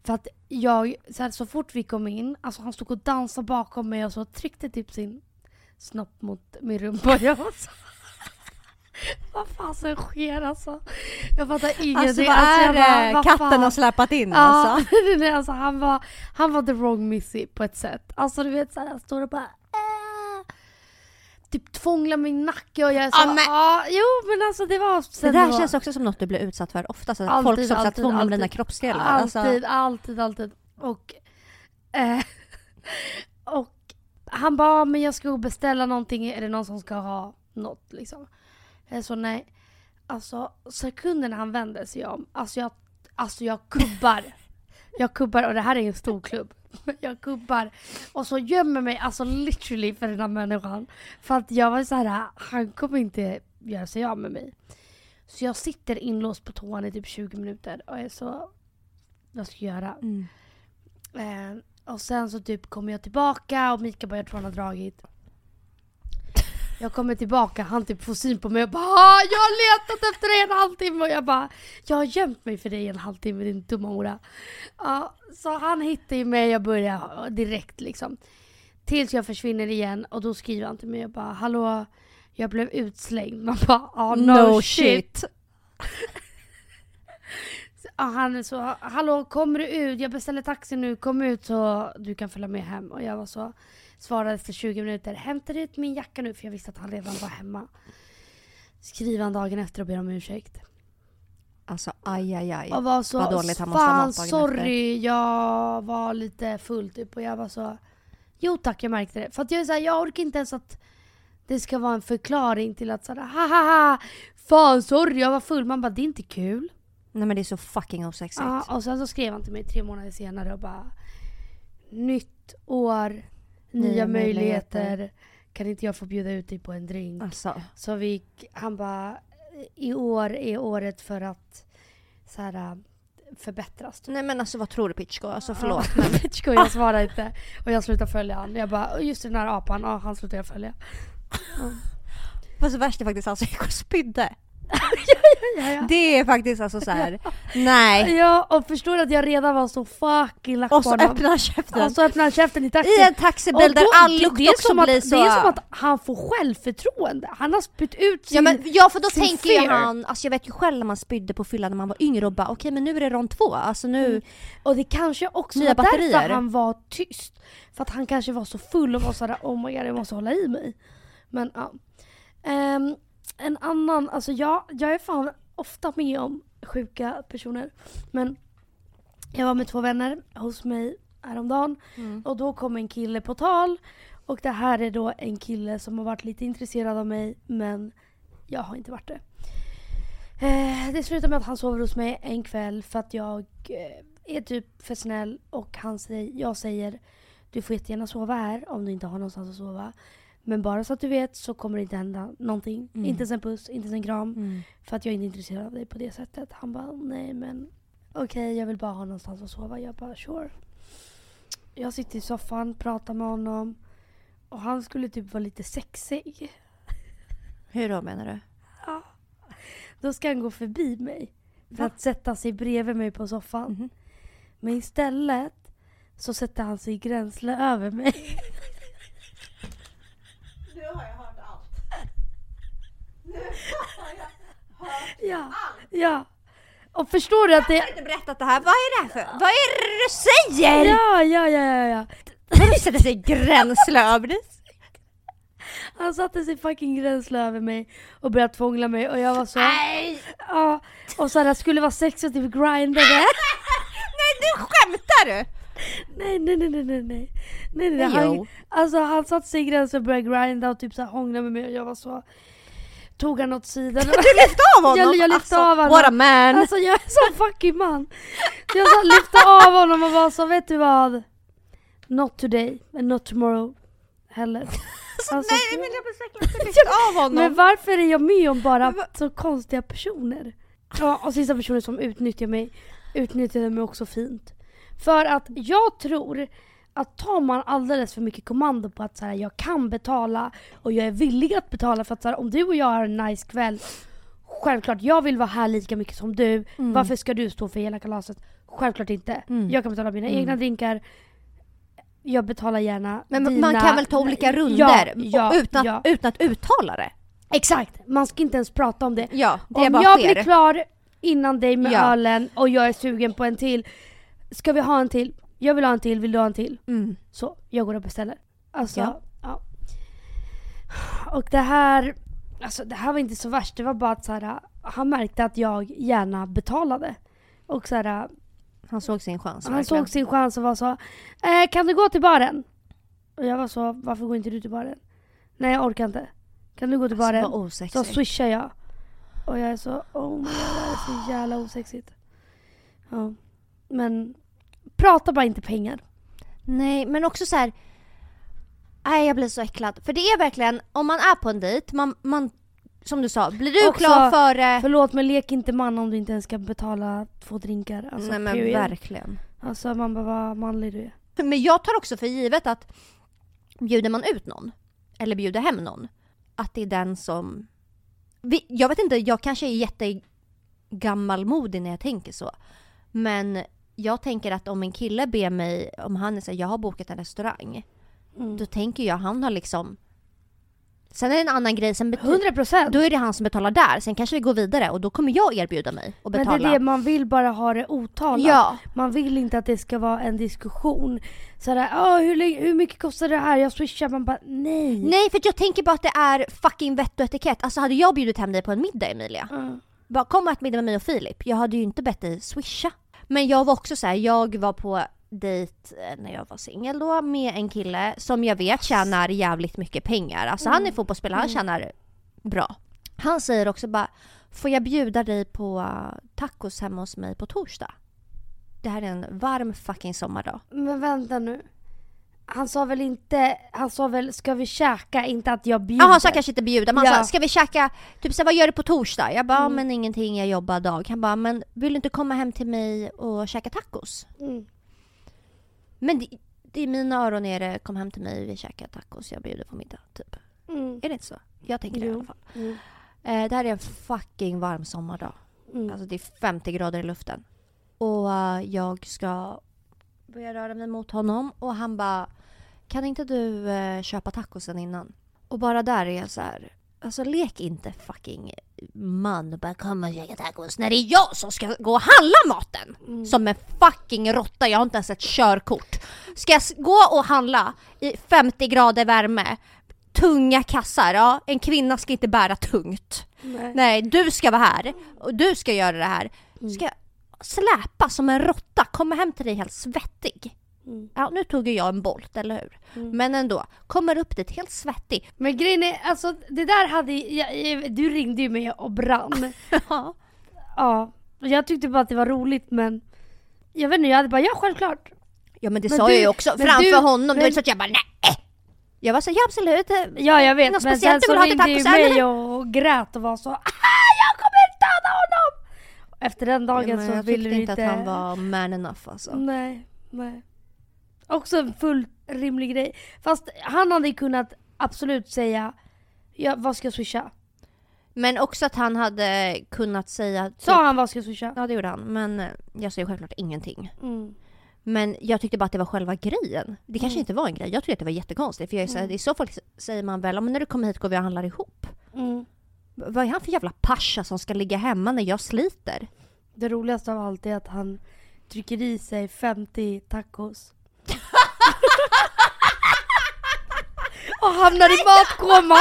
För att jag, så, här, så fort vi kom in, alltså han stod och dansade bakom mig och så tryckte typ sin snopp mot min rumpa. Jag var så... Vad fasen sker alltså? Jag fattar ingenting. Alltså vad Alltså, är bara, det vad katten fan? har släpat in Ja, alltså? alltså han, var, han var the wrong missy på ett sätt. Alltså du vet såhär, jag står och bara Typ tvånglar min nacke och jag är så, men- jo men alltså det var Det sen där var- känns också som något du blir utsatt för ofta. Så Alltid, folk som alltid, tvånglar med dina alltid. kroppsdelar. Alltid, Alltså, alltid, alltid. Och, eh, och han bara, men jag ska gå och beställa någonting, är det någon som ska ha något liksom? Jag så nej. Alltså sekunden han vänder sig om, alltså jag, alltså jag kubbar. Jag kubbar och det här är en stor klubb. Jag kubbar och så gömmer mig alltså literally för den här människan. För att jag var så här, han kommer inte göra sig av med mig. Så jag sitter inlåst på toan i typ 20 minuter och är så, vad ska jag göra? mm. Eh, och sen så typ kommer jag tillbaka och Mika bara jag tror han har dragit. Jag kommer tillbaka, han typ får syn på mig och bara "Ah, Jag har letat efter dig en halvtimme och jag bara Jag har gömt mig för dig en halvtimme din dumma hora. Ja, så han hittar ju mig och börjar direkt liksom. Tills jag försvinner igen och då skriver han till mig och bara Hallå jag blev utslängd. Man bara ah, no, shit. Ja, han är så, hallå kommer du ut? Jag beställer taxi nu, kom ut så du kan följa med hem. Och jag var så, svarade efter 20 minuter, hämtar ut min jacka nu för jag visste att han redan var hemma. Skriver han dagen efter och ber om ursäkt. Alltså aj aj aj. Och var så, Vad dåligt han måste ha mått dagen sorry, jag var lite full typ. Och jag var så, jo tack jag märkte det. För att jag är så här, jag orkar inte ens att det ska vara en förklaring till att såhär, ha, fan sorry jag var full. Man bara, det är inte kul. Nej men det är så fucking osexigt. Ja, och sen så skrev han till mig tre månader senare och bara Nytt år, nya, möjligheter. Kan inte jag få bjuda ut dig på en drink? Alltså. Så vi, han bara I år är året för att så här, förbättras. typ. Nej men alltså vad tror du Pitchko? Alltså förlåt. Ja, Pitchko, jag svarar inte. Och jag slutar följa han. Jag bara, just den här apan, ja han slutar jag följa. Fast det värsta är faktiskt alltså jag gick och spydde. Ja, ja. Det är faktiskt alltså så här. nej. ja, och förstår du att jag redan var så fucking lack Och så öppnar käften. Och så öppnar han käften i taxin. I en taxibil där all det- lukt det är också som att, blir så... Det är som att han får självförtroende. Han har spytt ut sin... Ja, men, ja för då tänker fear. han, alltså jag vet ju själv när man spydde på fyllan när man var yngre och bara okej men nu är det rond två, alltså nu, Mm. Och det kanske också Nya var batterier. därför han var tyst. För att han kanske var så full och var sådär oh my god jag måste hålla i mig. Men ja. Ehm, en annan, alltså jag, jag är fan ofta med om sjuka personer. Men jag var med två vänner hos mig häromdagen. Mm. Och då kom en kille på tal. Och det här är då en kille som har varit lite intresserad av mig men jag har inte varit det. Eh, det slutar med att han sover hos mig en kväll för att jag eh, är typ för snäll och han säger, jag säger du får jättegärna sova här om du inte har någonstans att sova. Men bara så att du vet så kommer det inte hända någonting. Mm. Inte ens en puss, inte ens en kram. Mm. För att jag är inte intresserad av dig på det sättet. Han bara, nej men okej jag vill bara ha någonstans att sova. Jag bara, sure. Jag sitter i soffan, pratar med honom. Och han skulle typ vara lite sexig. Hur då menar du? Då ska han gå förbi mig. För att sätta sig bredvid mig på soffan. Mhm. Men istället så sätter han sig gränsle över mig. Nu har jag hört allt. Nu har jag hört Ja, ja. Och förstår du att det... Jag har inte berättat det här. Vad är det här för? Vad är det du säger? Ja, ja, ja, ja, ja. Vadå sätter sig gränsle över dig? Han satte sig fucking gränsle över mig och började tvångla mig och jag var så... Nej! Ja, och så här, skulle vara sex och typ grindade. Nej du skämtar du? Nej, nej, nej, nej, nej, nej. nej, nej. Han, alltså han satte sig i gränsen och började grinda och typ så här hångla med mig och jag var så... Tog han åt sidan. Du lyfte av honom? Jag, jag lyfte alltså, av honom. What a man! Alltså jag är så fucking man. Jag så lyfte av honom och var så, vet du vad? Not today, and not tomorrow heller. Alltså, Nej men jag blir säkert lyft av honom. Men varför är jag med om bara så konstiga personer? Ja, och sista personen som utnyttjar mig, utnyttjade mig också fint. För att jag tror att tar man alldeles för mycket kommando på att så här, jag kan betala och jag är villig att betala för att så här, om du och jag har en nice kväll Självklart, jag vill vara här lika mycket som du. Mm. Varför ska du stå för hela kalaset? Självklart inte. Mm. Jag kan betala mina Mm. egna drinkar. Jag betalar gärna Men man dina... kan väl ta olika Ja, runder ja, utan, ja. utan att uttala det? Exakt! Man ska inte ens prata om det. Ja, det Om jag sker. blir klar innan dig med Ja. ölen och jag är sugen på en till. Ska vi ha en till? Jag vill ha en till, vill du ha en till? Mm. Så, jag går och beställer. Alltså, Ja. ja. Och det här, alltså det här var inte så värst. Det var bara att så här, han märkte att jag gärna betalade. Och så här, Han såg sin chans han verkligen. såg sin chans och var så eh, Kan du gå till baren? Och jag var så, varför går inte du till baren? Nej jag orkar inte. Kan du gå till baren? Alltså, vad Så swishar jag. Och jag är så, oh my god, det är så jävla osexigt. Ja. Men prata bara inte pengar. Nej, men också så här. Nej, jag blir så äcklad. För det är verkligen, om man är på en dejt, man, man som du sa, blir du Också- klar före... Förlåt men lek inte man om du inte ens ska betala två drinkar. Alltså, Nej men period. verkligen. Alltså man bara, vad manlig du är. Men jag tar också för givet att bjuder man ut någon, eller bjuder hem någon, att det är den som... Jag vet inte, jag kanske är jättegammalmodig när jag tänker så. Men jag tänker att om en kille ber mig, om han säger jag har bokat en restaurang, Mm. då tänker jag han har liksom... Sen är det en annan grej, sen bet- 100 procent! då är det han som betalar där, sen kanske vi går vidare och då kommer jag erbjuda mig och Men betala. det är det, man vill bara ha det otalat. Ja, Man vill inte att det ska vara en diskussion. Sådär, Åh, hur, hur mycket kostar det här? Jag swishar. Man bara, nej. nej för jag tänker bara att det är fucking vett och etikett. Alltså hade jag bjudit hem dig på en middag Emilia, Mm. bara kom och ät middag med mig och Filip. Jag hade ju inte bett dig swisha. Men jag var också så här, jag var på dejt eh, när jag var singel då med en kille som jag vet tjänar jävligt mycket pengar. Alltså han är fotbollsspelare, han tjänar bra. Han säger också bara, får jag bjuda dig på uh, tacos hemma hos mig på torsdag? Det här är en varm fucking sommardag. Men vänta nu. Han sa väl inte, han sa väl ska vi käka, inte att jag bjuder. Jaha, så jag kanske inte bjuda. Men han Ja. sa, ska vi käka, typ så här, vad gör du på torsdag? Jag bara, Mm. men ingenting, jag jobbar dag. Han bara, men vill du inte komma hem till mig och käka tacos? Mm. Men det, det i mina öron är det, kom hem till mig, vi käkar tacos, jag bjuder på middag. Typ. Mm. Är det inte så? Jag tänker det i Jo. alla fall. Mm. Eh, det här är en fucking varm sommardag. Mm. Alltså det är 50 grader i luften. Och eh, jag ska börja röra mig mot honom och han bara Kan inte du eh, köpa tacosen innan? Och bara där är jag så här. Alltså lek inte fucking man och bara kom och käka tacos när det är jag som ska gå och handla maten! Mm. Som en fucking råtta, jag har inte ens ett körkort. Ska jag gå och handla i 50 grader värme? Tunga kassar, ja en kvinna ska inte bära tungt. Nej. Nej, du ska vara här och du ska göra det här. Ska jag släpa som en råtta, komma hem till dig helt svettig. Mm. Ja, nu tog ju jag en Bolt, eller hur? Mm. Men ändå, kommer upp dit helt svettig. Men grejen är, alltså det där hade jag, jag, du ringde ju mig och brann. Ja. ja. Jag tyckte bara att det var roligt men jag vet inte, jag hade bara ja självklart. ja men det Men sa du- jag ju också men framför du- honom. Det var men- inte så att jag bara nej. Jag var så ja absolut. Ja jag vet Något men sen så ringde ju mig och grät och var så "Ah, jag kommer döda honom! Efter den dagen Ja, men så jag ville tyckte du inte att han var man enough alltså. Nej, nej. Också en fullt rimlig grej. Fast han hade ju kunnat absolut säga, ja, vad ska jag swisha? Men också att han hade kunnat säga... typ- Sa han vad ska jag swisha? Ja det gjorde han, men eh, jag säger självklart ingenting. Mm. Men jag tyckte bara att det var själva grejen. Det kanske Mm. inte var en grej, jag tyckte att det var jättekonstigt. För jag är så Mm. i så fall säger man väl, "Ja, men när du kommer hit går vi och handlar ihop. Mm. Vad är han för jävla pascha som ska ligga hemma när jag sliter? Det roligaste av allt är att han trycker i sig 50 tacos. Och hamnar i matkoma.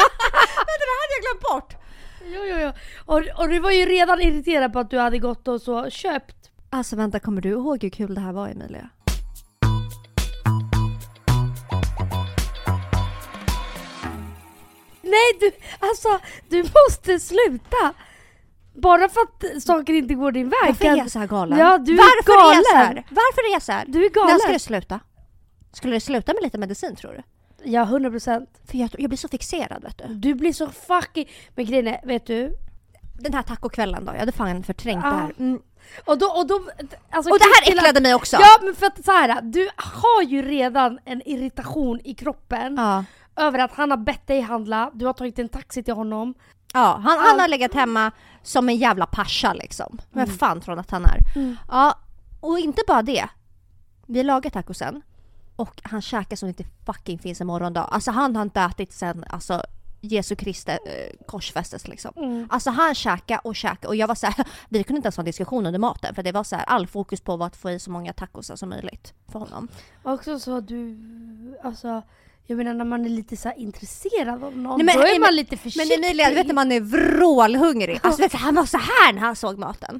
det hade jag glömt bort! Jo, jo, jo. Och, och du var ju redan irriterad på att du hade gått och så köpt. Alltså vänta, kommer du ihåg hur kul det här var Emilia? Nej du, alltså du måste sluta. Bara för att saker inte går din väg. Varför är jag så här galen? Ja, du är Varför är jag så här? galen. Varför är jag så här? Du är När ska galen. det sluta? Skulle det sluta med lite medicin tror du? Ja, 100 procent. För jag, jag blir så fixerad vet du. Du blir så fucking... Men grejen är, vet du? Den här tacokvällen då, jag hade fan förträngt Ja. det här. Mm. Och då... Och, då, alltså, Och det här att- äcklade mig också! Ja men för att så här, du har ju redan en irritation i kroppen Ja. över att han har bett dig handla, du har tagit en taxi till honom. Ja, han, han har legat hemma som en jävla pascha liksom. Vem fan tror han att han är? Ja, och inte bara det. Vi lagar tacosen och han käkar som inte fucking finns en morgondag. Alltså han har inte ätit sen alltså, Jesu Kristi eh, korsfästes liksom. Mm. Alltså han käkade och käkade och jag var så här, vi kunde inte ens ha en diskussion under maten för det var så här, all fokus på var att få i så många tacosar som möjligt för honom. Också så du, alltså jag menar när man är lite så intresserad av någon, Nej, men- då är men- man lite Men försiktig. Emilia, du vet när man är vrålhungrig. Alltså vet han var så här när han såg maten.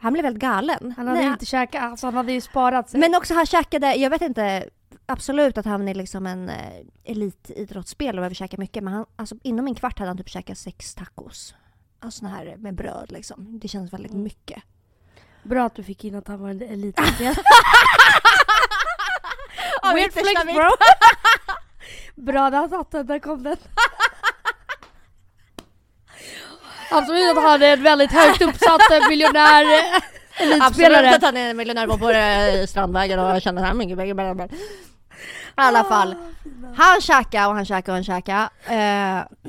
Han blev väldigt galen. Han hade Nej, inte käkat, alltså han hade ju sparat sig. Men också han käkade, jag vet inte, absolut att han är liksom en eh, elitidrottsspelare och behöver käka mycket men han, alltså, inom en kvart hade han typ käkat sex tacos. Alltså såna här med bröd liksom. Det känns väldigt Mm. mycket. Bra att du fick in att han var en elitidrottare. Weird flex bro! Bra där satt den, där kom den. Absolut att han är en väldigt högt uppsatt eh, miljonär eh, Absolut elitspelare. att han är en miljonär på, på eh, Strandvägen och känner han mycket, mycket. I alla fall. Han käkade och han käkade och han käkade. Eh,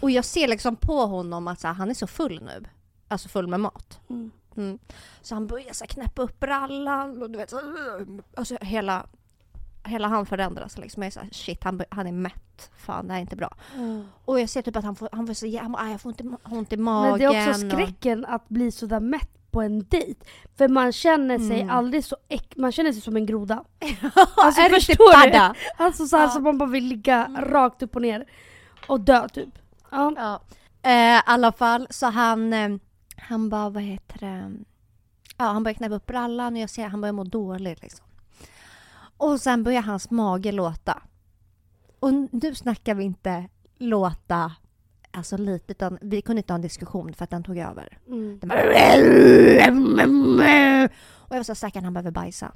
och jag ser liksom på honom att här, han är så full nu. Alltså full med mat. Mm. Mm. Så han börjar så här, knäppa upp brallan och du vet så, alltså hela, hela han förändras liksom. Jag är så här, shit han, han är mätt. Fan det här är inte bra. Mm. Och jag ser typ att han får, han får så, han, aj, jag får ont i, ma- ont i magen. Men det är också och- skräcken att bli sådär mätt på en dejt. För man känner sig Mm. aldrig så äck, man känner sig som en groda. alltså, riktig förstår du? Alltså såhär Ja. som man bara vill ligga rakt upp och ner och dö typ. Ja. Ja. Eh, I alla fall så han, eh, han bara vad heter det? Ja han börjar knäppa upp brallan och jag ser han börjar må dåligt liksom. Och sen börjar hans mage låta. Och nu snackar vi inte låta alltså lite utan vi kunde inte ha en diskussion för att den tog över. Mm. Den bara... Och jag var så här, stackarn han behöver bajsa.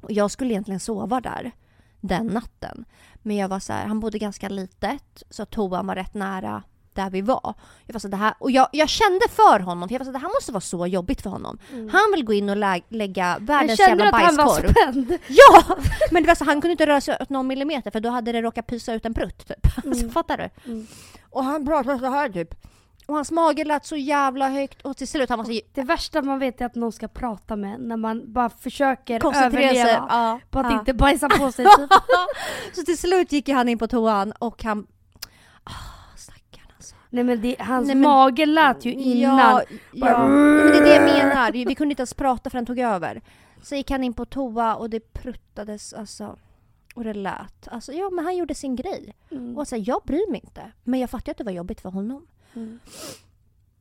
Och jag skulle egentligen sova där den natten. Men jag var så här, han bodde ganska litet så toan var rätt nära där vi var. Jag var så det här, och jag, jag kände för honom för jag var så det här måste vara så jobbigt för honom. Han vill gå in och lä- lägga världens kände jävla att han var bajskorv. spänd. Ja! Men det var så, han kunde inte röra sig åt någon millimeter för då hade det råkat pysa ut en prutt typ. Alltså, Mm. fattar du? Mm. Och han pratade så här typ. Och hans mage lät så jävla högt och till slut han så Det värsta man vet är att någon ska prata med när man bara försöker koncentrera sig. överleva Ja, på att ja. inte bajsa på sig. Typ. så till slut gick han in på toan och han... Alltså. Nej men det, hans Nej, men- mage lät ju innan. Ja, Bara- ja. Men det är det jag menar. Vi kunde inte ens prata för han tog över. Så gick han in på toa och det pruttades alltså. Och det lät. Alltså ja men han gjorde sin grej. Mm. Och så här, jag bryr mig inte. Men jag fattar att det var jobbigt för honom. Mm.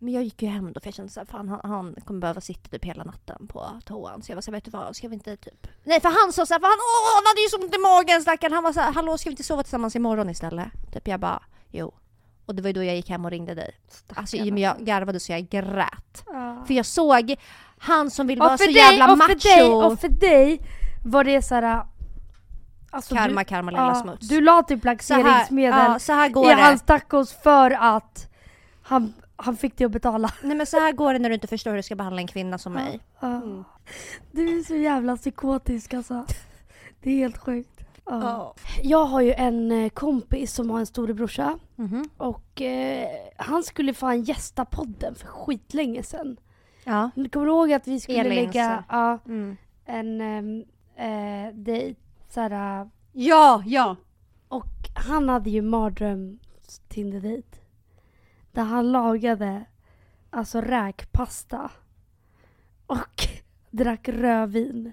Men jag gick ju hem då för jag kände såhär, fan han, han kommer behöva sitta typ hela natten på toan. Så jag var såhär, vet du vad, ska vi inte typ... Nej för han sa såhär, för han, åh, han hade ju så ont i magen stackarn. Han var såhär, hallå ska vi inte sova tillsammans imorgon istället? Typ jag bara, jo. Och det var ju då jag gick hem och ringde dig. Alltså med jag garvade så jag grät. Ja. För jag såg han som vill vara så dig, jävla och macho. för dig, och för dig var det såhär... Alltså karma, du, karma lilla ja, smuts. du la typ laxeringsmedel ja, så här går i det. hans tacos för att han, han fick dig att betala. Nej men så här går det när du inte förstår hur du ska behandla en kvinna som mig. Ja. Mm. Du är så jävla psykotisk alltså. Det är helt sjukt. Ja. Jag har ju en eh, kompis som har en storebrorsa Mhm. och eh, han skulle fan gästa podden för skitlänge sedan. Ja. Du kommer ihåg att vi skulle Elins. lägga ja, Mm. en eh, dejt, såhär, Ja, ja. och han hade ju mardröms Tinder-dejt. Där han lagade alltså räkpasta och drack rödvin.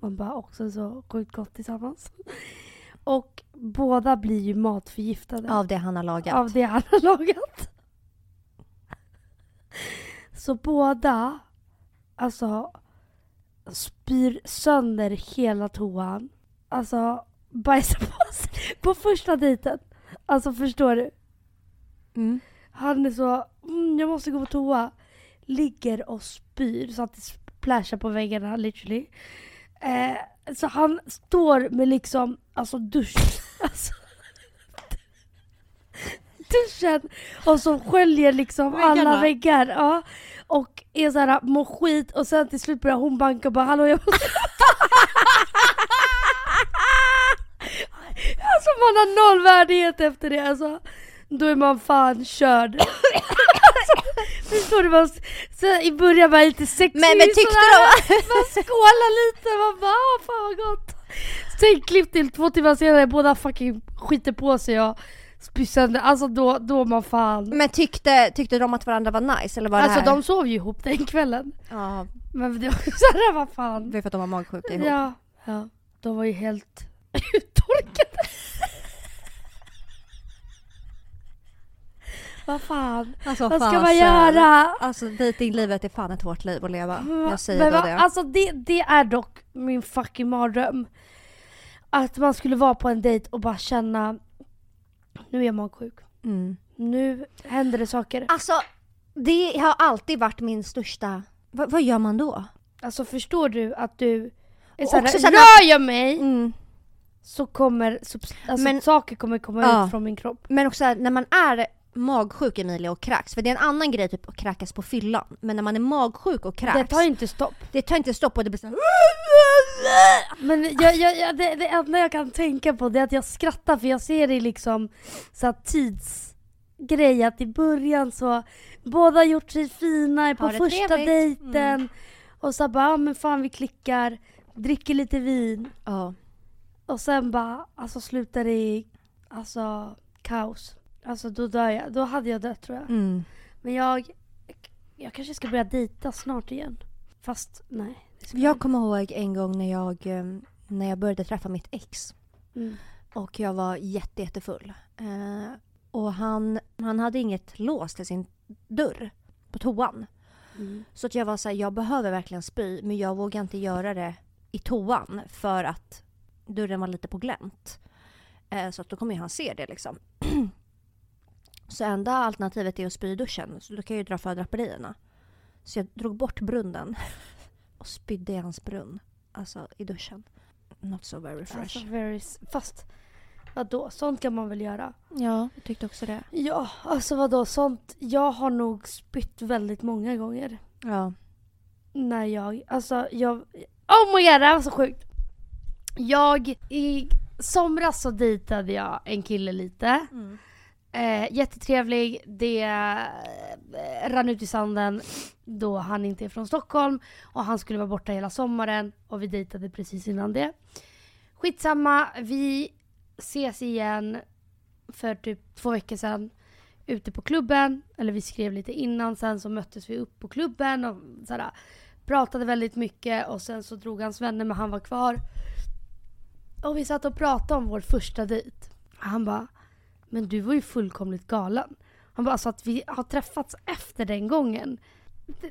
Man bara också så sjukt gott tillsammans. Och båda blir ju matförgiftade Av det han har lagat. av det han har lagat. Så båda alltså spyr sönder hela toan. Alltså bajsar på sig på första dejten. Alltså förstår du? Mm. Han är så, mm, jag måste gå på toa. Ligger och spyr så att det splashar på väggarna literally. Eh, så han står med liksom, alltså dusch, alltså, duschen och så sköljer liksom alla väggar. Ja. Och är såhär, mår skit och sen till slut börjar hon banka och bara hallå jag måste Alltså man har noll värdighet efter det alltså. Då är man fan körd. alltså, förstår du? Man, så i början var det lite sexigt Men, men tyckte de... Man skålar lite, man bara "Ah, fan vad gott. Sen klipp till två timmar senare, båda fucking skiter på sig och spyr sönder. Alltså då, då man fan... Men tyckte, tyckte de att varandra var nice eller var Alltså det här? de sov ju ihop den kvällen. Ja, Men det var sådär, vad fan. det är för att de var magsjuka ihop. Ja, ja. De var ju helt uttorkade. Vad fan. Alltså, Vad ska fasen. man göra? Alltså dejtinglivet är fan ett hårt liv att leva. Jag säger Men va, det. Alltså det, det är dock min fucking mardröm. Att man skulle vara på en dejt och bara känna nu är jag magsjuk. Mm. Nu händer det saker. Alltså, det har alltid varit min största... Va, vad gör man då? Alltså förstår du att du är såhär, också såhär- rör jag mig Mm. så kommer alltså Men- saker kommer komma Ja. ut från min kropp. Men också när man är magsjuk Emilia och kräks, för det är en annan grej typ att kräkas på fyllan. Men när man är magsjuk och kräks, Det tar inte stopp. det tar inte stopp och det blir så Men jag, jag, jag, det, det enda jag kan tänka på det är att jag skrattar för jag ser det liksom så tidsgrej att i början så båda har gjort sig fina på Har det första trevligt. Mm. dejten och så bara, ja men fan vi klickar, dricker lite vin Ja. och sen bara, alltså slutar det i alltså kaos. Alltså då dör jag, då hade jag dött tror jag. Mm. Men jag, jag kanske ska börja dejta snart igen. Fast nej. ska Jag kommer ihåg en gång när jag, eh, när jag började träffa mitt ex. Mm. Och jag var jätte, jättefull. Eh, och han, han hade inget lås till sin dörr på toan. Mm. Så att jag var så här, jag behöver verkligen spy men jag vågar inte göra det i toan för att dörren var lite på glänt. Eh, så att då kommer ju han se det liksom. så enda alternativet är att spy i duschen. Så då kan jag ju dra för draperierna. Så jag drog bort brunnen och spydde i hans brunn. Alltså i duschen. Not so very fresh. Alltså very, fast vadå, sånt kan man väl göra? Ja, jag tyckte också det. Ja, alltså vadå, sånt. Jag har nog spytt väldigt många gånger. Ja. När jag, alltså jag, oh my god det här var så sjukt. Jag, i somras så dejtade jag en kille lite. Eh, jättetrevlig, det eh, rann ut i sanden då han inte är från Stockholm och han skulle vara borta hela sommaren och vi dejtade precis innan det. Skitsamma, vi ses igen för typ två veckor sedan ute på klubben. Eller vi skrev lite innan, sen så möttes vi upp på klubben och sådär, pratade väldigt mycket och sen så drog hans vänner men han var kvar. Och vi satt och pratade om vår första dejt. Han bara men du var ju fullkomligt galen. Han bara, alltså att vi har träffats efter den gången.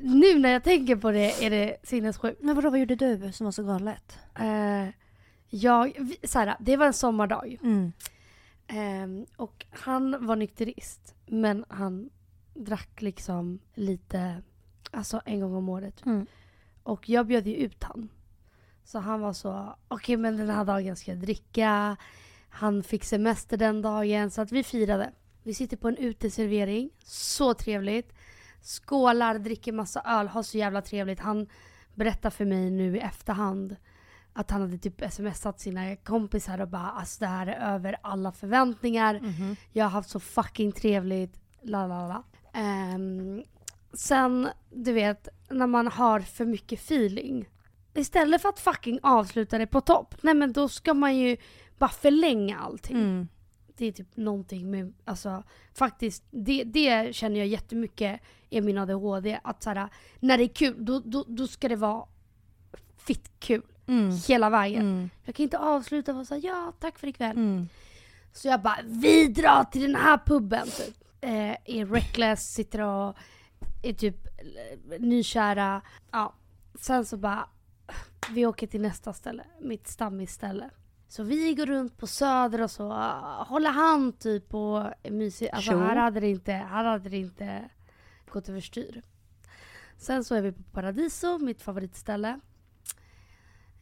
Nu när jag tänker på det är det sinnessjukt. Men vadå, vad gjorde du som var så galet? Eh, jag, så här, det var en sommardag. Mm. Ehm, och han var nykterist. Men han drack liksom lite, alltså en gång om året. Mm. Och jag bjöd ju ut han. Så han var så, okej men den här dagen ska jag dricka. Han fick semester den dagen så att vi firade. Vi sitter på en uteservering, så trevligt. Skålar, dricker massa öl, har så jävla trevligt. Han berättar för mig nu i efterhand att han hade typ smsat sina kompisar och bara alltså det här är över alla förväntningar. Mhm. Jag har haft så fucking trevligt. La la la. Ehm, sen, du vet, när man har för mycket feeling. Istället för att fucking avsluta det på topp. Nej men då ska man ju bara förlänga allting. Mm. Det är typ någonting med, alltså faktiskt, det, det känner jag jättemycket är min ADHD. Att såhär, när det är kul, då, då, då ska det vara fitt kul Mm. hela vägen. Mm. Jag kan inte avsluta och såhär, ja tack för ikväll. Mm. Så jag bara, vi drar till den här puben typ. Eh, är reckless, sitter och är typ eh, nykära. Ja. Sen så bara, vi åker till nästa ställe, mitt stammisställe. Så vi går runt på Söder och så håller hand typ och mysigt. Alltså här hade det inte, här hade det inte gått överstyr. Sen så är vi på Paradiso, mitt favoritställe.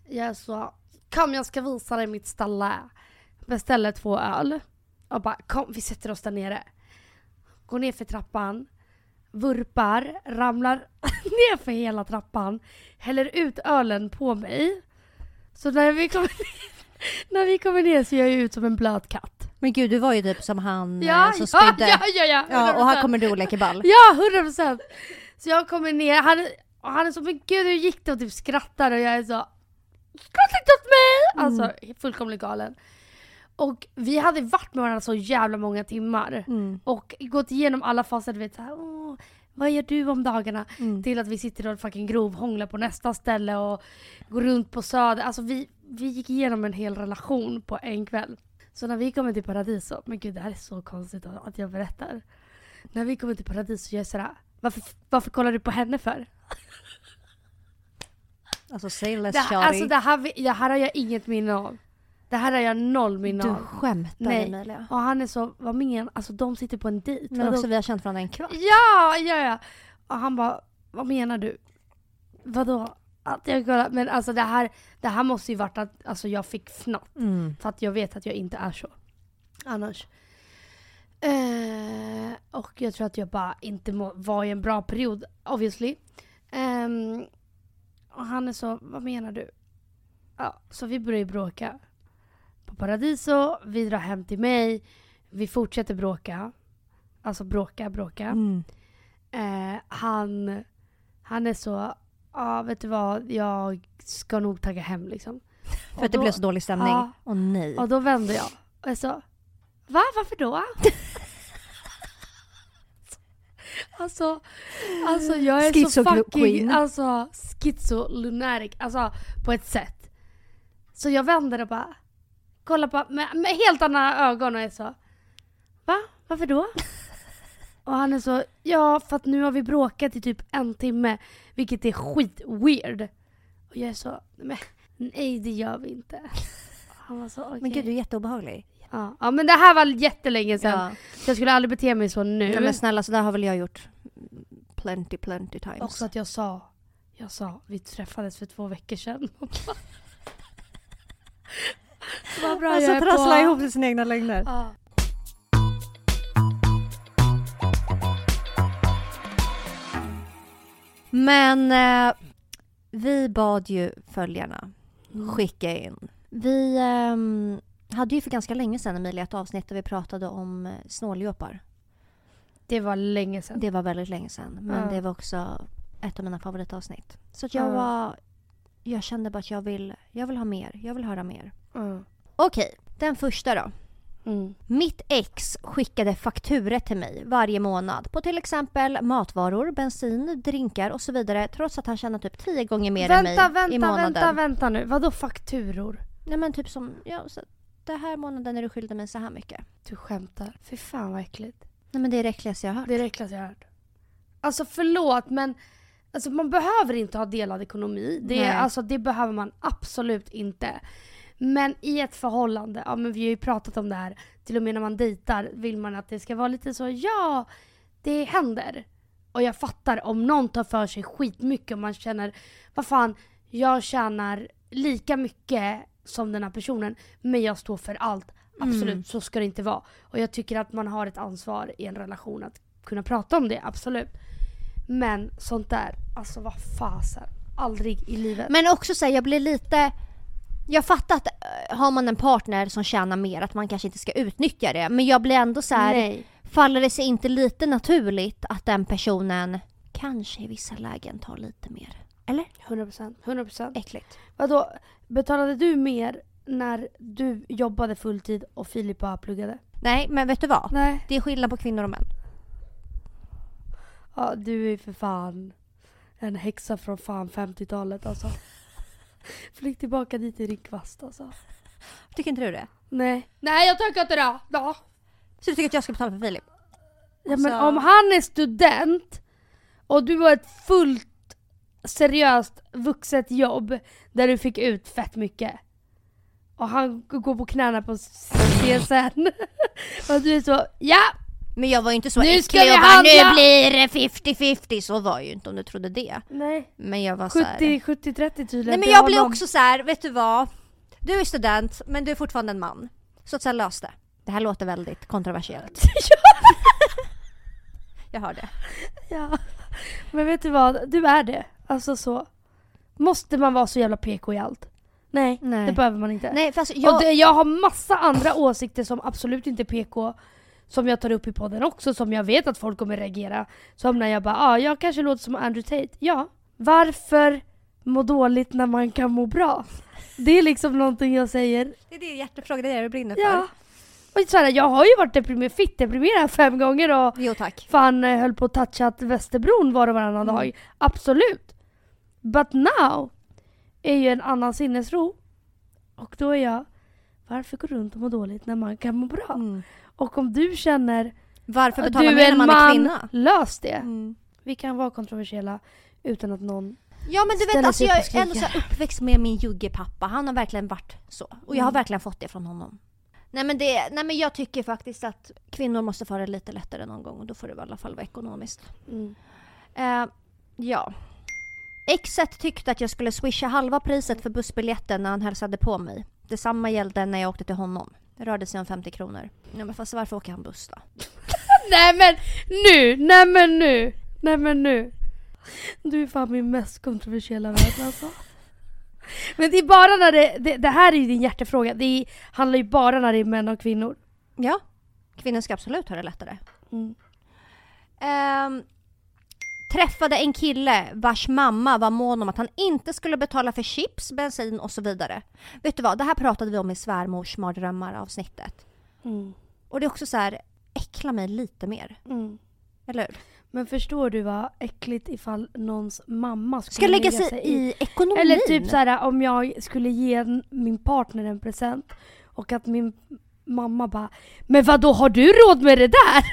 Jag sa, kom jag ska visa dig mitt ställe. Beställer två öl. Och bara, kom vi sätter oss där nere. Går ner för trappan. Vurpar, ramlar ner för hela trappan. Häller ut ölen på mig. Så när vi kommer ner, när vi kommer ner ser jag ju ut som en blöt katt. Men gud, du var ju typ som han eh, Ja, som spydde. ja, ja, ja, Ja, och här 100%. kommer du och leker ball. Ja, 100 procent! Så jag kommer ner, han, och han är så men gud hur gick det? Och typ skrattar och jag är så Skratta inte åt mig! Alltså fullkomligt galen. Och vi hade varit med varandra så jävla många timmar. Mm. Och gått igenom alla faser, du vet såhär Åh, vad gör du om dagarna? Mm. Till att vi sitter och fucking grovhånglar på nästa ställe och går runt på söder. Alltså vi, vi gick igenom en hel relation på en kväll. Så när vi kommer till Paradiso, men gud det här är så konstigt att jag berättar. När vi kommer till Paradiso gör jag sådär, varför, varför kollar du på henne för? Alltså say less Det, shawty. alltså det här, det här har jag inget minne av. Det här har jag noll minne du av. skämtar Nej. Emilia. Och han är så, vad men, alltså de sitter på en dejt. Men Vadå? också vi har känt varandra en kvart. Ja, ja, ja. Och han bara, vad menar du? Vadå? Att jag kollar, men alltså det här, det här måste ju varit att alltså jag fick fnatt. Mm. För att jag vet att jag inte är så. Annars. Eh, och jag tror att jag bara inte må, var i en bra period, obviously. Ehm, och han är så, vad menar du? Ja, så vi börjar ju bråka. På Paradiso, vi drar hem till mig. Vi fortsätter bråka. Alltså bråka, bråka. Mm. Eh, han, han är så, ja vet du vad, jag ska nog tagga hem liksom. För Och att det då- blev så dålig stämning. Ja. Åh nej. Och då vände jag och jag sa, va? Varför då? alltså, alltså jag är så Schizo fucking, queen. alltså schizolunatic, alltså på ett sätt. Så jag vänder och bara, kollar på, med, med helt andra ögon och jag sa, va? Varför då? Och han är så, ja för att nu har vi bråkat i typ en timme, vilket är skit weird. Och jag är så, nej det gör vi inte. Han var så, okej. Men gud, du är jätteobehaglig. Ja. ja men det här var jättelänge sedan. Ja. Så jag skulle aldrig bete mig så nu. ja. Men snälla, så där har väl jag gjort plenty, plenty times. Också att jag sa, jag sa, vi träffades för två veckor sedan. Vad bra alltså jag är trassla på. ihop sina egna lögner. Ja. Men eh, vi bad ju följarna Mm. skicka in. Vi ehm, hade ju för ganska länge sedan Emilia ett avsnitt där vi pratade om eh, snåljåpar. Det var länge sedan. Det var väldigt länge sedan. Men Ja. det var också ett av mina favoritavsnitt. Så att jag Ja. var... Jag kände bara att jag vill, jag vill ha mer. Jag vill höra mer. Mm. Okej, den första då. Mm. Mitt ex skickade fakturor till mig varje månad på till exempel matvaror, bensin, drinkar och så vidare trots att han tjänar typ tio gånger mer än mig Vänta, i vänta, månaden. vänta, vänta nu. Vadå fakturor? Nej men typ som, ja så det här månaden är du skyldig mig så här mycket. Du skämtar. Fy fan vad äckligt. Nej men det är det äckligaste jag har hört. Det är det äckligaste jag har hört. Alltså förlåt men alltså, man behöver inte ha delad ekonomi. Det, alltså, det behöver man absolut inte. Men i ett förhållande, ja men vi har ju pratat om det här, till och med när man dejtar vill man att det ska vara lite så, ja det händer. Och jag fattar om någon tar för sig skitmycket och man känner, vad fan, jag tjänar lika mycket som den här personen men jag står för allt. Absolut, Mm. så ska det inte vara. Och jag tycker att man har ett ansvar i en relation att kunna prata om det, absolut. Men sånt där, alltså vad fasen. Aldrig i livet. Men också säga jag blir lite Jag fattar att eh, har man en partner som tjänar mer att man kanske inte ska utnyttja det. Men jag blir ändå så här, Nej. faller det sig inte lite naturligt att den personen kanske i vissa lägen tar lite mer? Eller? 100%. 100%. Äckligt. Vadå, betalade du mer när du jobbade fulltid och Filip bara pluggade? Nej, men vet du vad? Nej. Det är skillnad på kvinnor och män. Ja, du är för fan en häxa från fan 50-talet alltså. Flyg tillbaka dit i din kvast alltså. Tycker inte du det? Nej. Nej jag tycker inte det. Ja. Så du tycker att jag ska betala för Filip? Ja men Alltså- om han är student och du har ett fullt seriöst vuxet jobb där du fick ut fett mycket och han g- går på knäna på CSN och du är så ja Men jag var ju inte så Nu äcklig och bara handla! nu blir det 50-50. Så var jag ju inte om du trodde det. nej Men jag var så här. 70 70 30 tydligen. Nej men jag blir honom. också så här, vet du vad? Du är student men du är fortfarande en man. Så att säga lös det. Det här låter väldigt kontroversiellt. jag hör det. Ja. Men vet du vad? Du är det. Alltså så. Måste man vara så jävla PK i allt? Nej, Nej. det behöver man inte. Nej fast Och jag... det, jag har massa andra åsikter som absolut inte är PK som jag tar upp i podden också, som jag vet att folk kommer reagera. Som när jag bara ah, jag kanske låter som Andrew Tate. Ja. Varför må dåligt när man kan må bra? Det är liksom någonting jag säger. Det är din hjärtefråga, det är det du brinner för. Ja. Och så här, jag har ju varit deprimerad, fitt deprimerad fem gånger och Jo tack. fan eh, höll på att toucha Västerbron var och varannan Mm. dag. Absolut. But now är ju en annan sinnesro. Och då är jag, varför gå runt och må dåligt när man kan må bra? Mm. Och om du känner Varför att betala du mer är när man är kvinna? lös det. Mm. Vi kan vara kontroversiella utan att någon... Ja men du vet alltså jag är ändå så uppväxt med min juggepappa. Han har verkligen varit så. Och jag har Mm. verkligen fått det från honom. Nej men, det, nej men jag tycker faktiskt att kvinnor måste få det lite lättare någon gång och då får det i alla fall vara ekonomiskt. Mm. Eh, ja. Exet tyckte att jag skulle swisha halva priset för bussbiljetten när han hälsade på mig. Detsamma gällde när jag åkte till honom. Det rörde sig om 50 kronor. Ja, men fast varför åker han buss då? Nej men nu! Nej men nu! Nej men nu! Du är fan min mest kontroversiella vän alltså. Men det är bara när det, det, det här är ju din hjärtefråga, det är, handlar ju bara när det är män och kvinnor. Ja, kvinnor ska absolut ha det lättare. Mm. Ehm, träffade en kille vars mamma var mån om att han inte skulle betala för chips, bensin och så vidare. Vet du vad, det här pratade vi om i svärmors mardrömmar avsnittet. Mm. Och det är också så här, äckla mig lite mer. Mm. Eller hur? Men förstår du vad äckligt ifall någons mamma skulle Ska lägga sig i ekonomin. Eller typ så här om jag skulle ge min partner en present och att min mamma bara Men vad då har du råd med det där?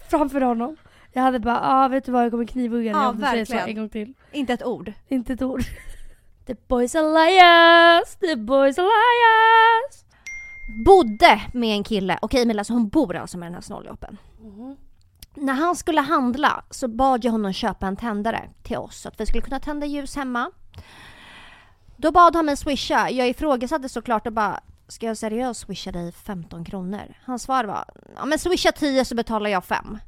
Framför honom. Jag hade bara, ah, vet du vad jag kommer knivhugga Ja, ja, jag får säga så verkligen. en gång till. Inte ett ord. Inte ett ord. The boys are liars, the boys are liars. Bodde med en kille, okej Emilia, alltså hon bor alltså med den här snåljåpen. När han skulle handla så bad jag honom köpa en tändare till oss så att vi skulle kunna tända ljus hemma. Då bad han mig swisha. Jag ifrågasatte såklart och bara Ska jag seriöst swisha dig 15 kronor? Hans svar var Ja men swisha 10 så betalar jag 5.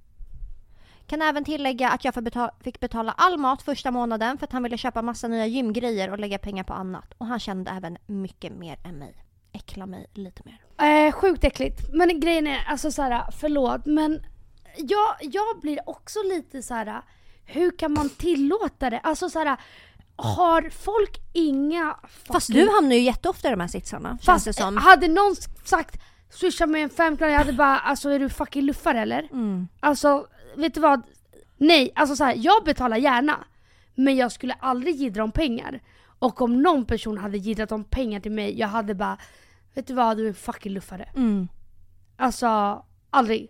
Kan även tillägga att jag betal- fick betala all mat första månaden för att han ville köpa massa nya gymgrejer och lägga pengar på annat. Och han kände även mycket mer än mig. Äckla mig lite mer. Eh, sjukt äckligt. Men grejen är, alltså så här, förlåt men jag, jag blir också lite så här. hur kan man tillåta det? Alltså så här, har folk inga Fast fucking- du hamnar ju jätteofta i de här sitsarna. Känns Fast det som. hade någon sagt swisha mig en femkrona, jag hade bara alltså är du fucking luffare eller? Mm. Alltså vet du vad? Nej, alltså så här, jag betalar gärna. Men jag skulle aldrig jiddra om pengar. Och om någon person hade jiddrat om pengar till mig, jag hade bara Vet du vad, du är en fucking luffare. Mm. Alltså, aldrig.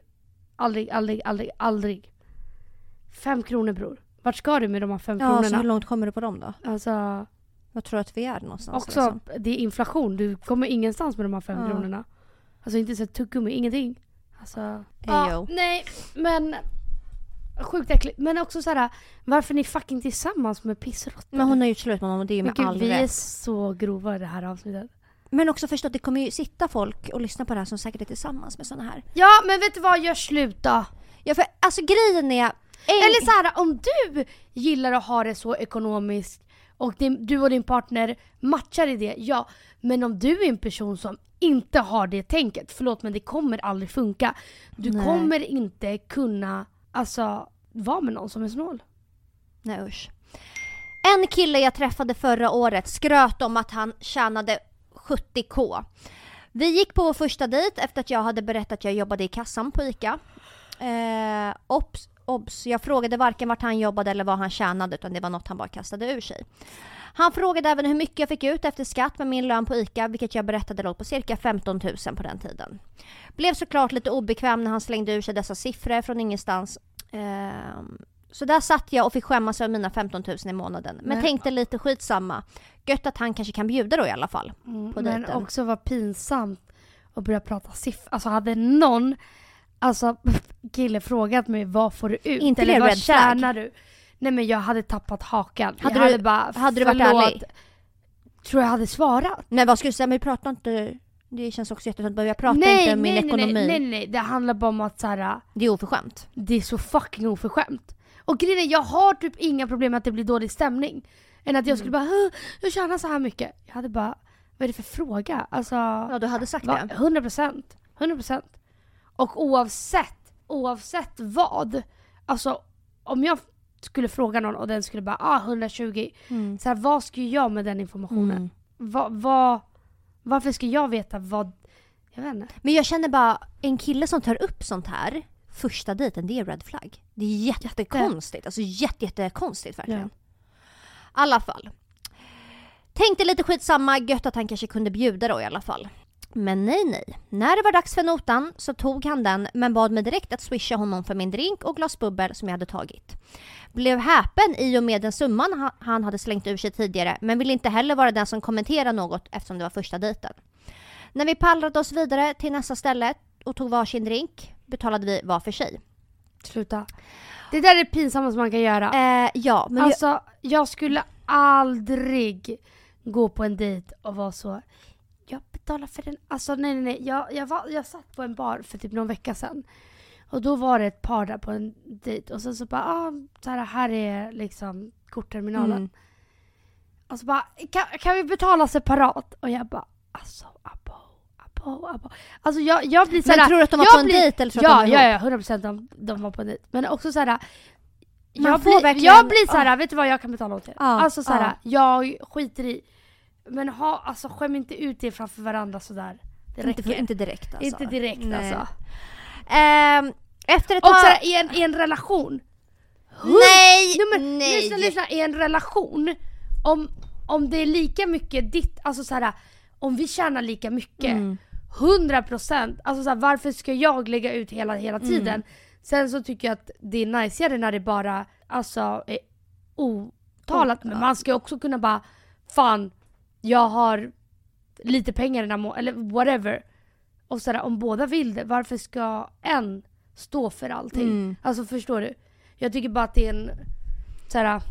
Aldrig, aldrig, aldrig, aldrig. Fem kronor bror. Vart ska du med de här fem Ja, så hur kronorna? långt kommer du på dem då? Alltså, Vad tror du att vi är någonstans? också, liksom? det är inflation. Du kommer ingenstans med de här fem Ja. kronorna. Alltså inte så ett tuggummi, ingenting. Alltså, Ejo. nej, men sjukt äckligt. Men också så här, varför är ni fucking tillsammans med pissråttor? Men hon har gjort slut med honom och det är ju med all vi är rätt. så grova i det här avsnittet. Men också förstå att det kommer ju sitta folk och lyssna på det här som säkert är tillsammans med såna här. Ja, men vet du vad? Gör slut då. Ja för alltså grejen är... En... Eller så här, om du gillar att ha det så ekonomiskt och din, du och din partner matchar i det, ja. Men om du är en person som inte har det tänket, förlåt men det kommer aldrig funka. Du Nej. kommer inte kunna alltså, vara med någon som är snål. Nej usch. En kille jag träffade förra året skröt om att han tjänade 70k. Vi gick på vår första dejt efter att jag hade berättat att jag jobbade i kassan på ICA. Eh, obs, obs, jag frågade varken vart han jobbade eller vad han tjänade utan det var något han bara kastade ur sig. Han frågade även hur mycket jag fick ut efter skatt med min lön på ICA vilket jag berättade låg på cirka 15 000 på den tiden. Blev såklart lite obekväm när han slängde ur sig dessa siffror från ingenstans. Ehm, så där satt jag och fick skämmas över mina 15 000 i månaden. Men Nej. tänkte lite skitsamma. Gött att han kanske kan bjuda då i alla fall. på men dejten. också var pinsamt att börja prata siffror. Alltså hade någon alltså, kille frågat mig vad får du ut? Inte eller vad tjänar du? Nej men jag hade tappat hakan. Hade jag du- hade bara, hade du varit ärlig? Tror jag hade svarat. Men vad skulle du säga? Men vi pratar inte... Det känns också jättetungt. Jag pratar inte om min nej, ekonomi. Nej, nej, nej, nej. Det handlar bara om att så här, Det är oförskämt. det är så fucking oförskämt. Och grejen är, jag har typ inga problem med att det blir dålig stämning. Än att jag skulle bara "Huh, jag tjänar så här mycket. Jag hade bara, vad är det för fråga? Alltså, Ja, du hade sagt va, det. 100 procent. 100 procent. Och oavsett, oavsett vad. Alltså om jag skulle fråga någon och den skulle bara ah 120. Mm. Så här, vad ska jag med den informationen? Mm. Va, va, varför ska jag veta vad... Jag vet inte. Men jag känner bara, en kille som tar upp sånt här första dejten, det är red flag. Det är jättekonstigt. Alltså jätte, jättekonstigt verkligen. I alla fall. Tänkte lite skitsamma, gött att han kanske kunde bjuda då i alla fall. Men nej, nej. När det var dags för notan så tog han den men bad mig direkt att swisha honom för min drink och glas bubbel som jag hade tagit. Blev häpen i och med den summan ha- han hade slängt ur sig tidigare men ville inte heller vara den som kommenterar något eftersom det var första dejten. När vi pallrade oss vidare till nästa ställe och tog varsin drink betalade vi var för sig. Sluta. Det där är det pinsammaste man kan göra. Eh, ja, men alltså, jag skulle aldrig gå på en dejt och vara så jag betalar för den. Alltså nej nej nej. Jag, jag, var, jag satt på en bar för typ någon vecka sedan. Och då var det ett par där på en dejt och sen så bara ah, så här, här är liksom kortterminalen. Mm. Och så bara kan, kan vi betala separat? Och jag bara alltså abo, abo, abo. Alltså jag, jag blir men såhär. tror du att de var på en blir- dejt eller tror Ja, att de ja, var ja, 100 procent de, de var på en dejt. Men också såhär. Jag blir, verkligen- jag blir såhär, vet du vad jag kan betala åt er? Ja, alltså såhär, ja. jag skiter i. Men ha, alltså skäm inte ut er framför varandra sådär. Det Inte, räcker. för, inte direkt alltså. Inte direkt Nej. alltså. Ehm, efter ett Och tag... såhär, i en, i en relation. Nej! Nej, men, nej! Lyssna, lyssna, i en relation. Om, om det är lika mycket ditt, alltså såhär, om vi tjänar lika mycket. Mm. 100% alltså så här, varför ska jag lägga ut hela, hela tiden? Sen så tycker jag att det är najsigare när det bara alltså, är otalat. Men man ska ju också kunna bara, fan, jag har lite pengar den här må- eller whatever. Och sådär, om båda vill det, varför ska en stå för allting? Mm. Alltså förstår du? Jag tycker bara att det är en, såhär,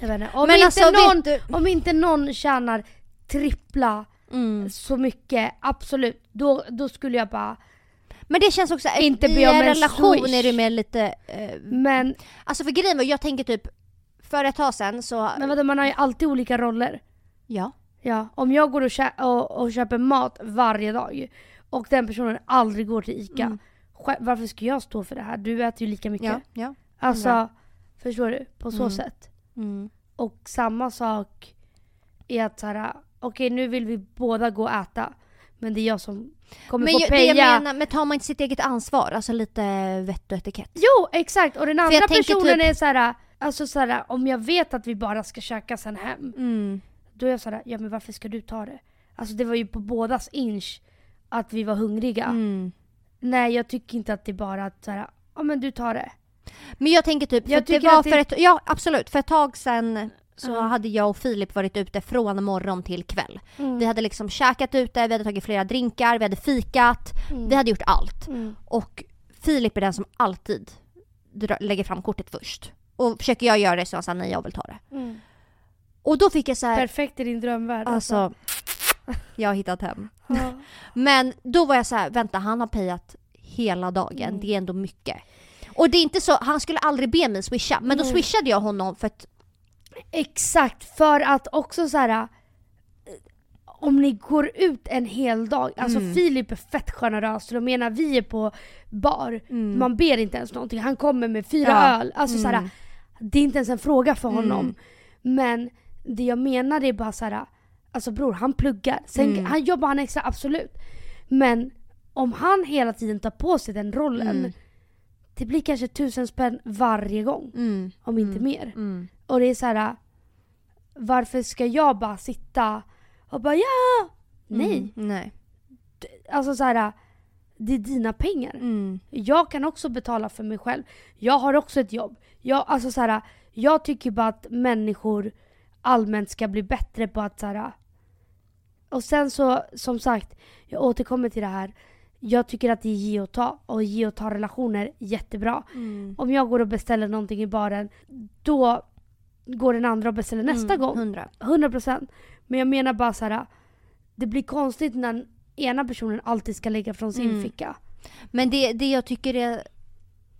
jag vet inte. Om, Men inte, alltså, någon, du- om inte någon tjänar trippla Mm. så mycket, absolut. Då, då skulle jag bara, Men det känns också, Inte i en relation swish. är det mer lite... Eh, men, alltså för grejen var, jag tänker typ, för ett tag sedan så... men vadå, man har ju alltid olika roller. Ja. Ja, om jag går och, kä- och, och köper mat varje dag och den personen aldrig går till ICA, Mm. varför ska jag stå för det här? Du äter ju lika mycket. Ja. ja. Alltså, förstår du? På så Mm. sätt. Mm. Och samma sak är att såhär, okej nu vill vi båda gå och äta. Men det är jag som kommer Men få peja. menar, men tar man inte sitt eget ansvar? Alltså lite vett och etikett. Jo, exakt. Och den andra personen typ- är så här, alltså så här, om jag vet att vi bara ska käka sen hem, Mm. då är jag så här, ja men varför ska du ta det? Alltså det var ju på bådas inch att vi var hungriga. Mm. Nej, jag tycker inte att det är bara att så här, ja men du tar det. Men jag tänker typ, för Jag det var det- för ett, ja absolut, för ett tag sedan så Ja. hade jag och Filip varit ute från morgon till kväll. Mm. Vi hade liksom käkat ute, vi hade tagit flera drinkar, vi hade fikat, Mm. vi hade gjort allt. Mm. Och Filip är den som alltid lägger fram kortet först. Och försöker jag göra det så han säger nej jag vill ta det. Mm. Och då fick jag så här, Perfekt i din drömvärld. alltså, jag har hittat hem. Ja. Men då var jag så här, vänta han har payat hela dagen, Mm. det är ändå mycket. Och det är inte så, han skulle aldrig be mig swisha, men då swishade jag honom för att Exakt, för att också så här. eh, Om ni går ut en hel dag, alltså Mm. Filip är fett generös, då menar vi är på bar, Mm. man ber inte ens någonting, han kommer med fyra Ja. öl. Alltså så här, Mm. det är inte ens en fråga för honom. Mm. Men det jag menar är bara så här. Alltså bror han pluggar, sen Mm. han jobbar han extra absolut. Men om han hela tiden tar på sig den rollen, Mm. det blir kanske tusen spänn varje gång. Mm. Om inte Mm. mer. Mm. Och det är så här. varför ska jag bara sitta och bara ja! Nej. Mm. Nej. Alltså så här. det är dina pengar. Jag kan också betala för mig själv. Jag har också ett jobb. Jag, alltså så här, jag tycker bara att människor allmänt ska bli bättre på att så här, Och sen så, som sagt, jag återkommer till det här. Jag tycker att det är ge och ta. Och ge och ta relationer, jättebra. Mm. Om jag går och beställer någonting i baren, då går den andra och beställer nästa Mm. gång. Hundra. 100%. Men jag menar bara så här. Det blir konstigt när ena personen alltid ska lägga från sin Mm. ficka. Men det, det jag tycker är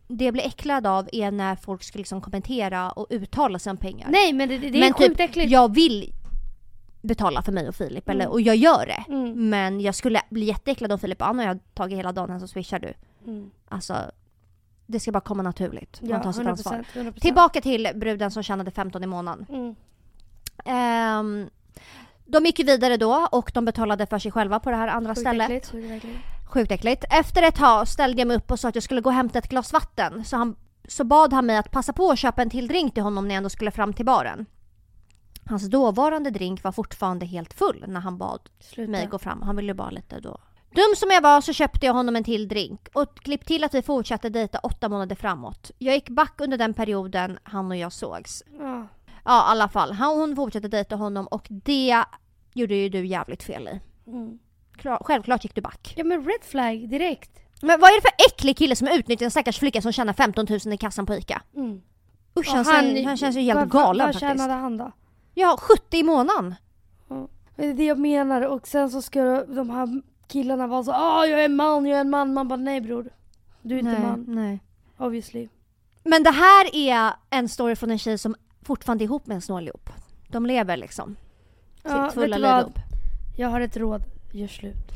det jag blir äcklad av är när folk ska liksom kommentera och uttala sig om pengar. Nej men det, det, det är men sjukt typ, äckligt. jag vill betala för mig och Filip, eller, Mm. och jag gör det. Mm. Men jag skulle bli jätteäcklad om Filip Anna jag har tagit hela dagen så swishar du. Mm. Alltså, det ska bara komma naturligt. Man Ja, tar sitt ansvar. 100%, 100%. Tillbaka till bruden som tjänade 15 i månaden. Mm. Ehm, de gick ju vidare då och de betalade för sig själva på det här andra Sjukt stället. äckligt, sjukt äckligt. Sjukt äckligt. Efter ett tag ställde jag mig upp och sa att jag skulle gå och hämta ett glas vatten. Så, han, så bad han mig att passa på att köpa en till drink till honom när jag ändå skulle fram till baren. Hans dåvarande drink var fortfarande helt full när han bad Sluta. mig gå fram. Han ville bara lite då. Dum som jag var så köpte jag honom en till drink och klipp till att vi fortsatte dejta åtta månader framåt. Jag gick back under den perioden han och jag sågs. Ja. Ja i alla fall, han, hon fortsatte dejta honom och det gjorde ju du jävligt fel i. Mm. Klar, självklart gick du back. ja men red flag direkt. Men vad är det för äcklig kille som utnyttjar en stackars flicka som tjänar 15 000 i kassan på ICA? Mm. Usch, han, han, han känns ju helt vad- galen Vad faktiskt. tjänade han då? Ja, 70 i månaden. Det är det jag menar och sen så ska de här killarna vara så ah jag är en man, jag är en man. Man bara nej bror. Du är inte man. nej. Obviously. Men det här är en story från en tjej som fortfarande är ihop med en snåljåp. De lever liksom Ja, sitt fulla liv. Jag har ett råd. Gör slut.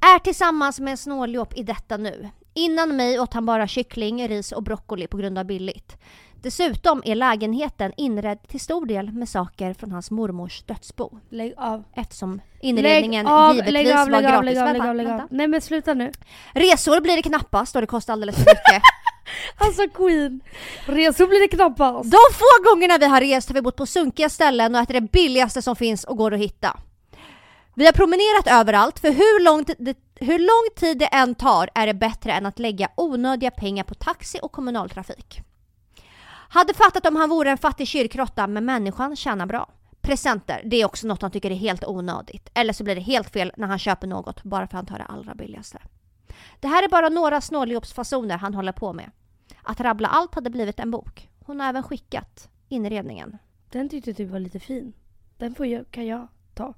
Är tillsammans med en snåljåp i detta nu. Innan mig åt han bara kyckling, ris och broccoli på grund av billigt. Dessutom är lägenheten inredd till stor del med saker från hans mormors dödsbo. Lägg av. Eftersom inredningen lägg av, givetvis lägg av, var lägg av, gratis. lägg av, Vänta, lägg av, lägg av. vänta. Nej men sluta nu. Resor blir det knappast och det kostar alldeles för mycket. Alltså Queen. Resor blir det knappast. De få gångerna vi har rest har vi bott på sunkiga ställen och ätit det billigaste som finns och går att hitta. Vi har promenerat överallt, för hur lång, det, hur lång tid det än tar är det bättre än att lägga onödiga pengar på taxi och kommunaltrafik. Hade fattat om han vore en fattig kyrkråtta, men människan tjänar bra. Presenter, det är också något han tycker är helt onödigt. Eller så blir det helt fel när han köper något bara för att han tar det allra billigaste. Det här är bara några snåljåpsfasoner han håller på med. Att rabbla allt hade blivit en bok. Hon har även skickat inredningen. Den tyckte du var lite fin. Den får jag, kan jag ta.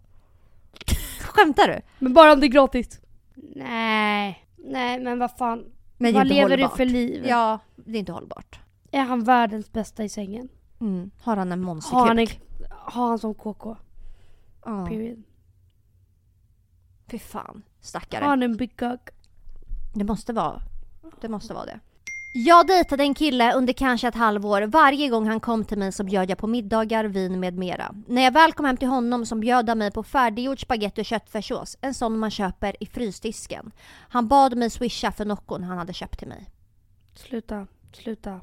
Skämtar du? Men bara om det är gratis. Nej. Nej men vad fan. Men vad lever hållbart. du för liv? Ja, det är inte hållbart. Är han världens bästa i sängen? Mm. Har han en monsterkuk? Har han, en, har han som KK? Ja. Period. Fy fan, Har stackare. han en big cock? Det måste vara det. Måste vara det. Jag dejtade en kille under kanske ett halvår. Varje gång han kom till mig så bjöd jag på middagar, vin med mera. När jag väl kom hem till honom så bjöd han mig på färdiggjord spagetti och köttfärssås. En sån man köper i frysdisken. Han bad mig swisha för nockon han hade köpt till mig. Sluta. Sluta.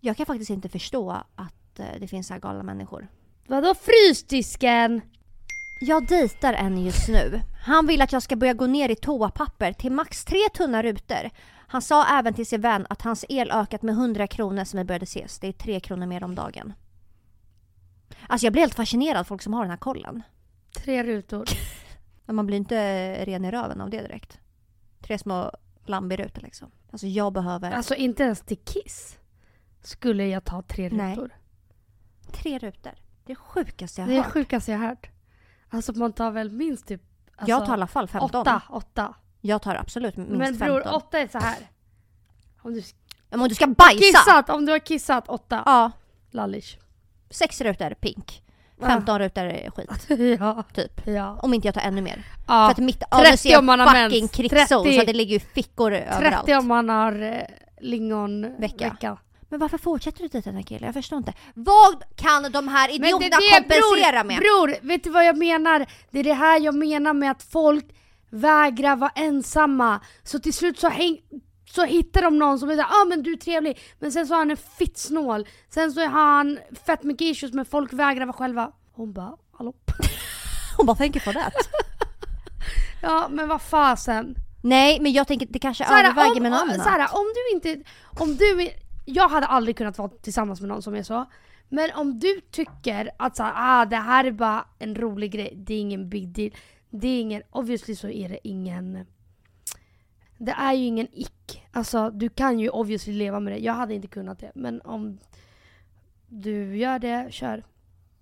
Jag kan faktiskt inte förstå att eh, det finns så här galna människor. Vadå frysdisken? Jag dejtar en just nu. Han vill att jag ska börja gå ner i toapapper till max tre tunna rutor. Han sa även till sin vän att hans el ökat med 100 kronor sen vi började ses. Det är tre kronor mer om dagen. Alltså jag blir helt fascinerad folk som har den här kollen. Tre rutor. Men man blir inte ren i röven av det direkt. Tre små lambirutor liksom. Alltså jag behöver Alltså inte ens till Kiss skulle jag ta tre Nej. rutor. tre rutor. Det sjukaste jag Det har det hört. sjukaste jag hört. Alltså man tar väl minst typ alltså, jag tar i alla fall 15. åtta. åtta. Jag tar absolut minst Men 15. bror åtta är så här. Om du Men om du ska bajsa! kissat, om du har kissat åtta. Ja. Lallish. Sex rutor pink. 15 rutor skit, ja. typ. Ja. Om inte jag tar ännu mer. ja. För att mitt 30 ADC är om fucking krigszon 30 så det ligger ju fickor överallt. 30 om man har eh, lingonvecka. Vecka. Men varför fortsätter du dejta den här killen? Jag förstår inte. Vad kan de här idioterna kompensera bror, med? Bror, vet du vad jag menar? Det är det här jag menar med att folk vägrar vara ensamma. Så till slut så, häng, så hittar de någon som är såhär, ah men du är trevlig, men sen så har han en fittsnål. Sen så har han fett mycket issues men folk vägrar vara själva. Hon bara, hallå? Hon bara tänker på det. Ja men vad fasen. Nej men jag tänker det kanske Såhär, överväger med något om, annat. såhär, om du inte, om du, jag hade aldrig kunnat vara tillsammans med någon som är så. Men om du tycker att såhär, ah, det här är bara en rolig grej, det är ingen big deal. Det är ingen, obviously så är det ingen, det är ju ingen ick. Alltså du kan ju obviously leva med det, jag hade inte kunnat det. Men om du gör det, kör.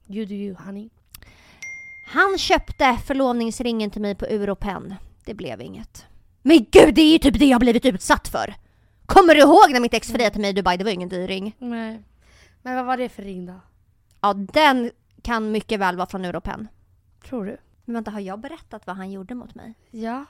You do you honey. Han köpte förlovningsringen till mig på Europen. Det blev inget. Men gud, det är ju typ det jag blivit utsatt för! Kommer du ihåg när mitt ex friade till mig i Dubai? Det var ju ingen dyr ring. Nej. Men vad var det för ring då? Ja, den kan mycket väl vara från Europen. Tror du? Men vänta, har jag berättat vad han gjorde mot mig? Ja.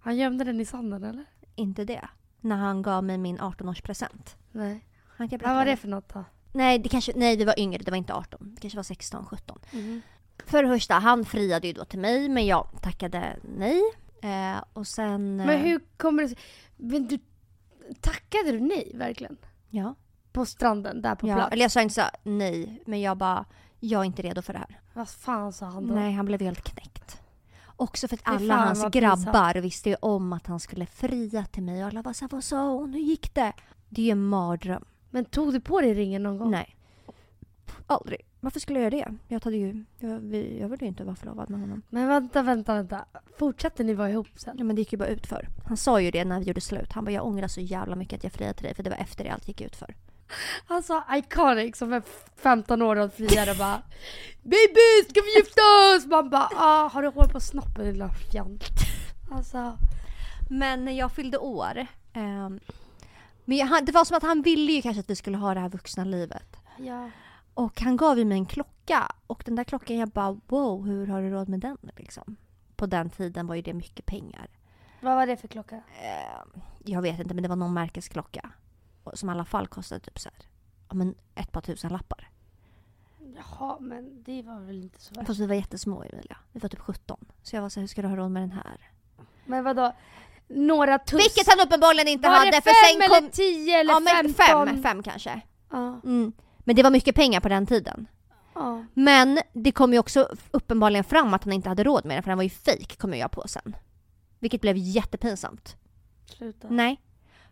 Han gömde den i sanden eller? Inte det. När han gav mig min 18-årspresent. Nej. Jag Vad var det för något då? Nej, det kanske, nej, det var yngre. Det var inte 18. Det kanske var 16, 17. Mhm. För det första, han friade ju då till mig, men jag tackade nej. Eh, och sen... Men eh, hur kommer det sig? Men du, tackade du nej verkligen? Ja. På stranden där på ja. plats? Eller jag sa inte så nej, men jag bara, jag är inte redo för det här. Vad fan sa han då? Nej, han blev helt knäckt. Också för att alla hans grabbar visste ju om att han skulle fria till mig och alla var såhär, vad sa hon, hur gick det? Det är ju en mardröm. Men tog du på dig ringen någon gång? Nej. Aldrig. Varför skulle jag göra det? Jag, hade ju, jag, jag ville ju inte vara förlovad med honom. Men vänta, vänta, vänta. Fortsatte ni vara ihop sen? Ja men det gick ju bara ut för. Han sa ju det när vi gjorde slut. Han bara jag ångrar så jävla mycket att jag friade till dig för det var efter det allt gick ut för. Han sa iconic som är 15 år och friare och bara Baby, ska vi gifta oss? Man bara ah, har du hår på snoppen lilla fjant? Alltså, Men när jag fyllde år. ehm, men jag, det var som att han ville ju kanske att vi skulle ha det här vuxna livet. ja. Och han gav ju mig en klocka. Och den där klockan jag bara wow hur har du råd med den liksom? På den tiden var ju det mycket pengar. Vad var det för klocka? Eh, jag vet inte men det var någon märkesklocka. Som i alla fall kostade typ så här, ja, men ett par tusen lappar. Jaha, men det var väl inte så värst. Fast vi var jättesmå Emilia. Vi var typ 17. Så jag var så här, hur ska du ha råd med den här? Men vadå? Några tuss? Vilket han uppenbarligen inte var hade det för fem sen kom... eller tio eller ja, femton? fem, fem kanske. Ja. Mm. Men det var mycket pengar på den tiden. ja. Men det kom ju också uppenbarligen fram att han inte hade råd med den för den var ju fake kom jag på sen. Vilket blev jättepinsamt. Sluta. Nej.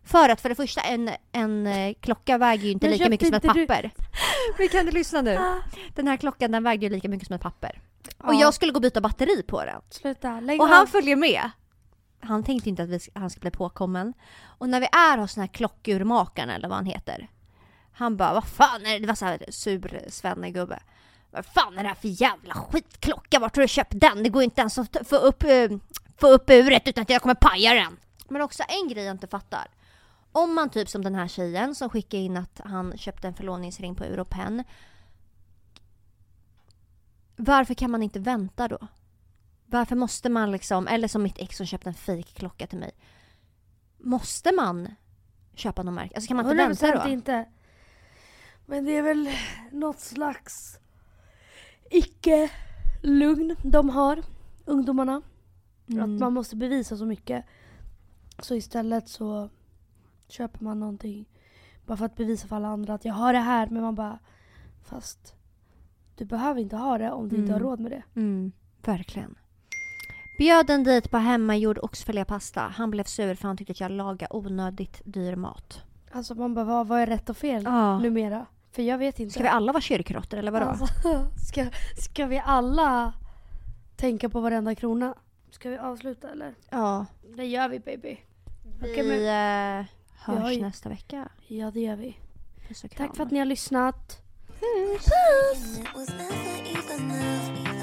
För att för det första en, en eh, klocka väger ju inte Men lika mycket som ett papper. Men kan du lyssna nu? Ah. Den här klockan den vägde ju lika mycket som ett papper. Ja. Och jag skulle gå och byta batteri på den. Sluta, lägg Och av. han följer med. Han tänkte inte att vi, han skulle bli påkommen. Och när vi är hos den här klockurmakaren eller vad han heter. Han bara, vad fan är det? Det var så här sur svennegubbe. Vad fan är det här för jävla skitklocka? Vart har du köpt den? Det går inte ens att få upp, eh, få upp uret utan att jag kommer paja den. Men också en grej jag inte fattar. Om man typ som den här tjejen som skickade in att han köpte en förlovningsring på Europen. Varför kan man inte vänta då? Varför måste man liksom, eller som mitt ex som köpte en fake-klocka till mig. Måste man köpa någon märke? Alltså kan man inte vänta 100% då? inte. Men det är väl något slags icke-lugn de har, ungdomarna. Mm. Att man måste bevisa så mycket. Så istället så köper man någonting bara för att bevisa för alla andra att jag har det här. Men man bara, fast du behöver inte ha det om du inte har Mm. råd med det. Mm, verkligen. Bjöd en dit på hemmagjord oxfilépasta. Han blev sur för han tyckte att jag lagade onödigt dyr mat. Alltså man bara, vad, vad är rätt och fel Ja. numera? För jag vet inte. Ska vi alla vara kyrkråttor eller vadå? Alltså, ska, ska vi alla tänka på varenda krona? Ska vi avsluta eller? ja. Det gör vi baby. Vi Okej, men- eh, hörs Oj. nästa vecka. Ja det gör vi. Puss och kram. Tack för att ni har lyssnat. Puss. It was never even enough.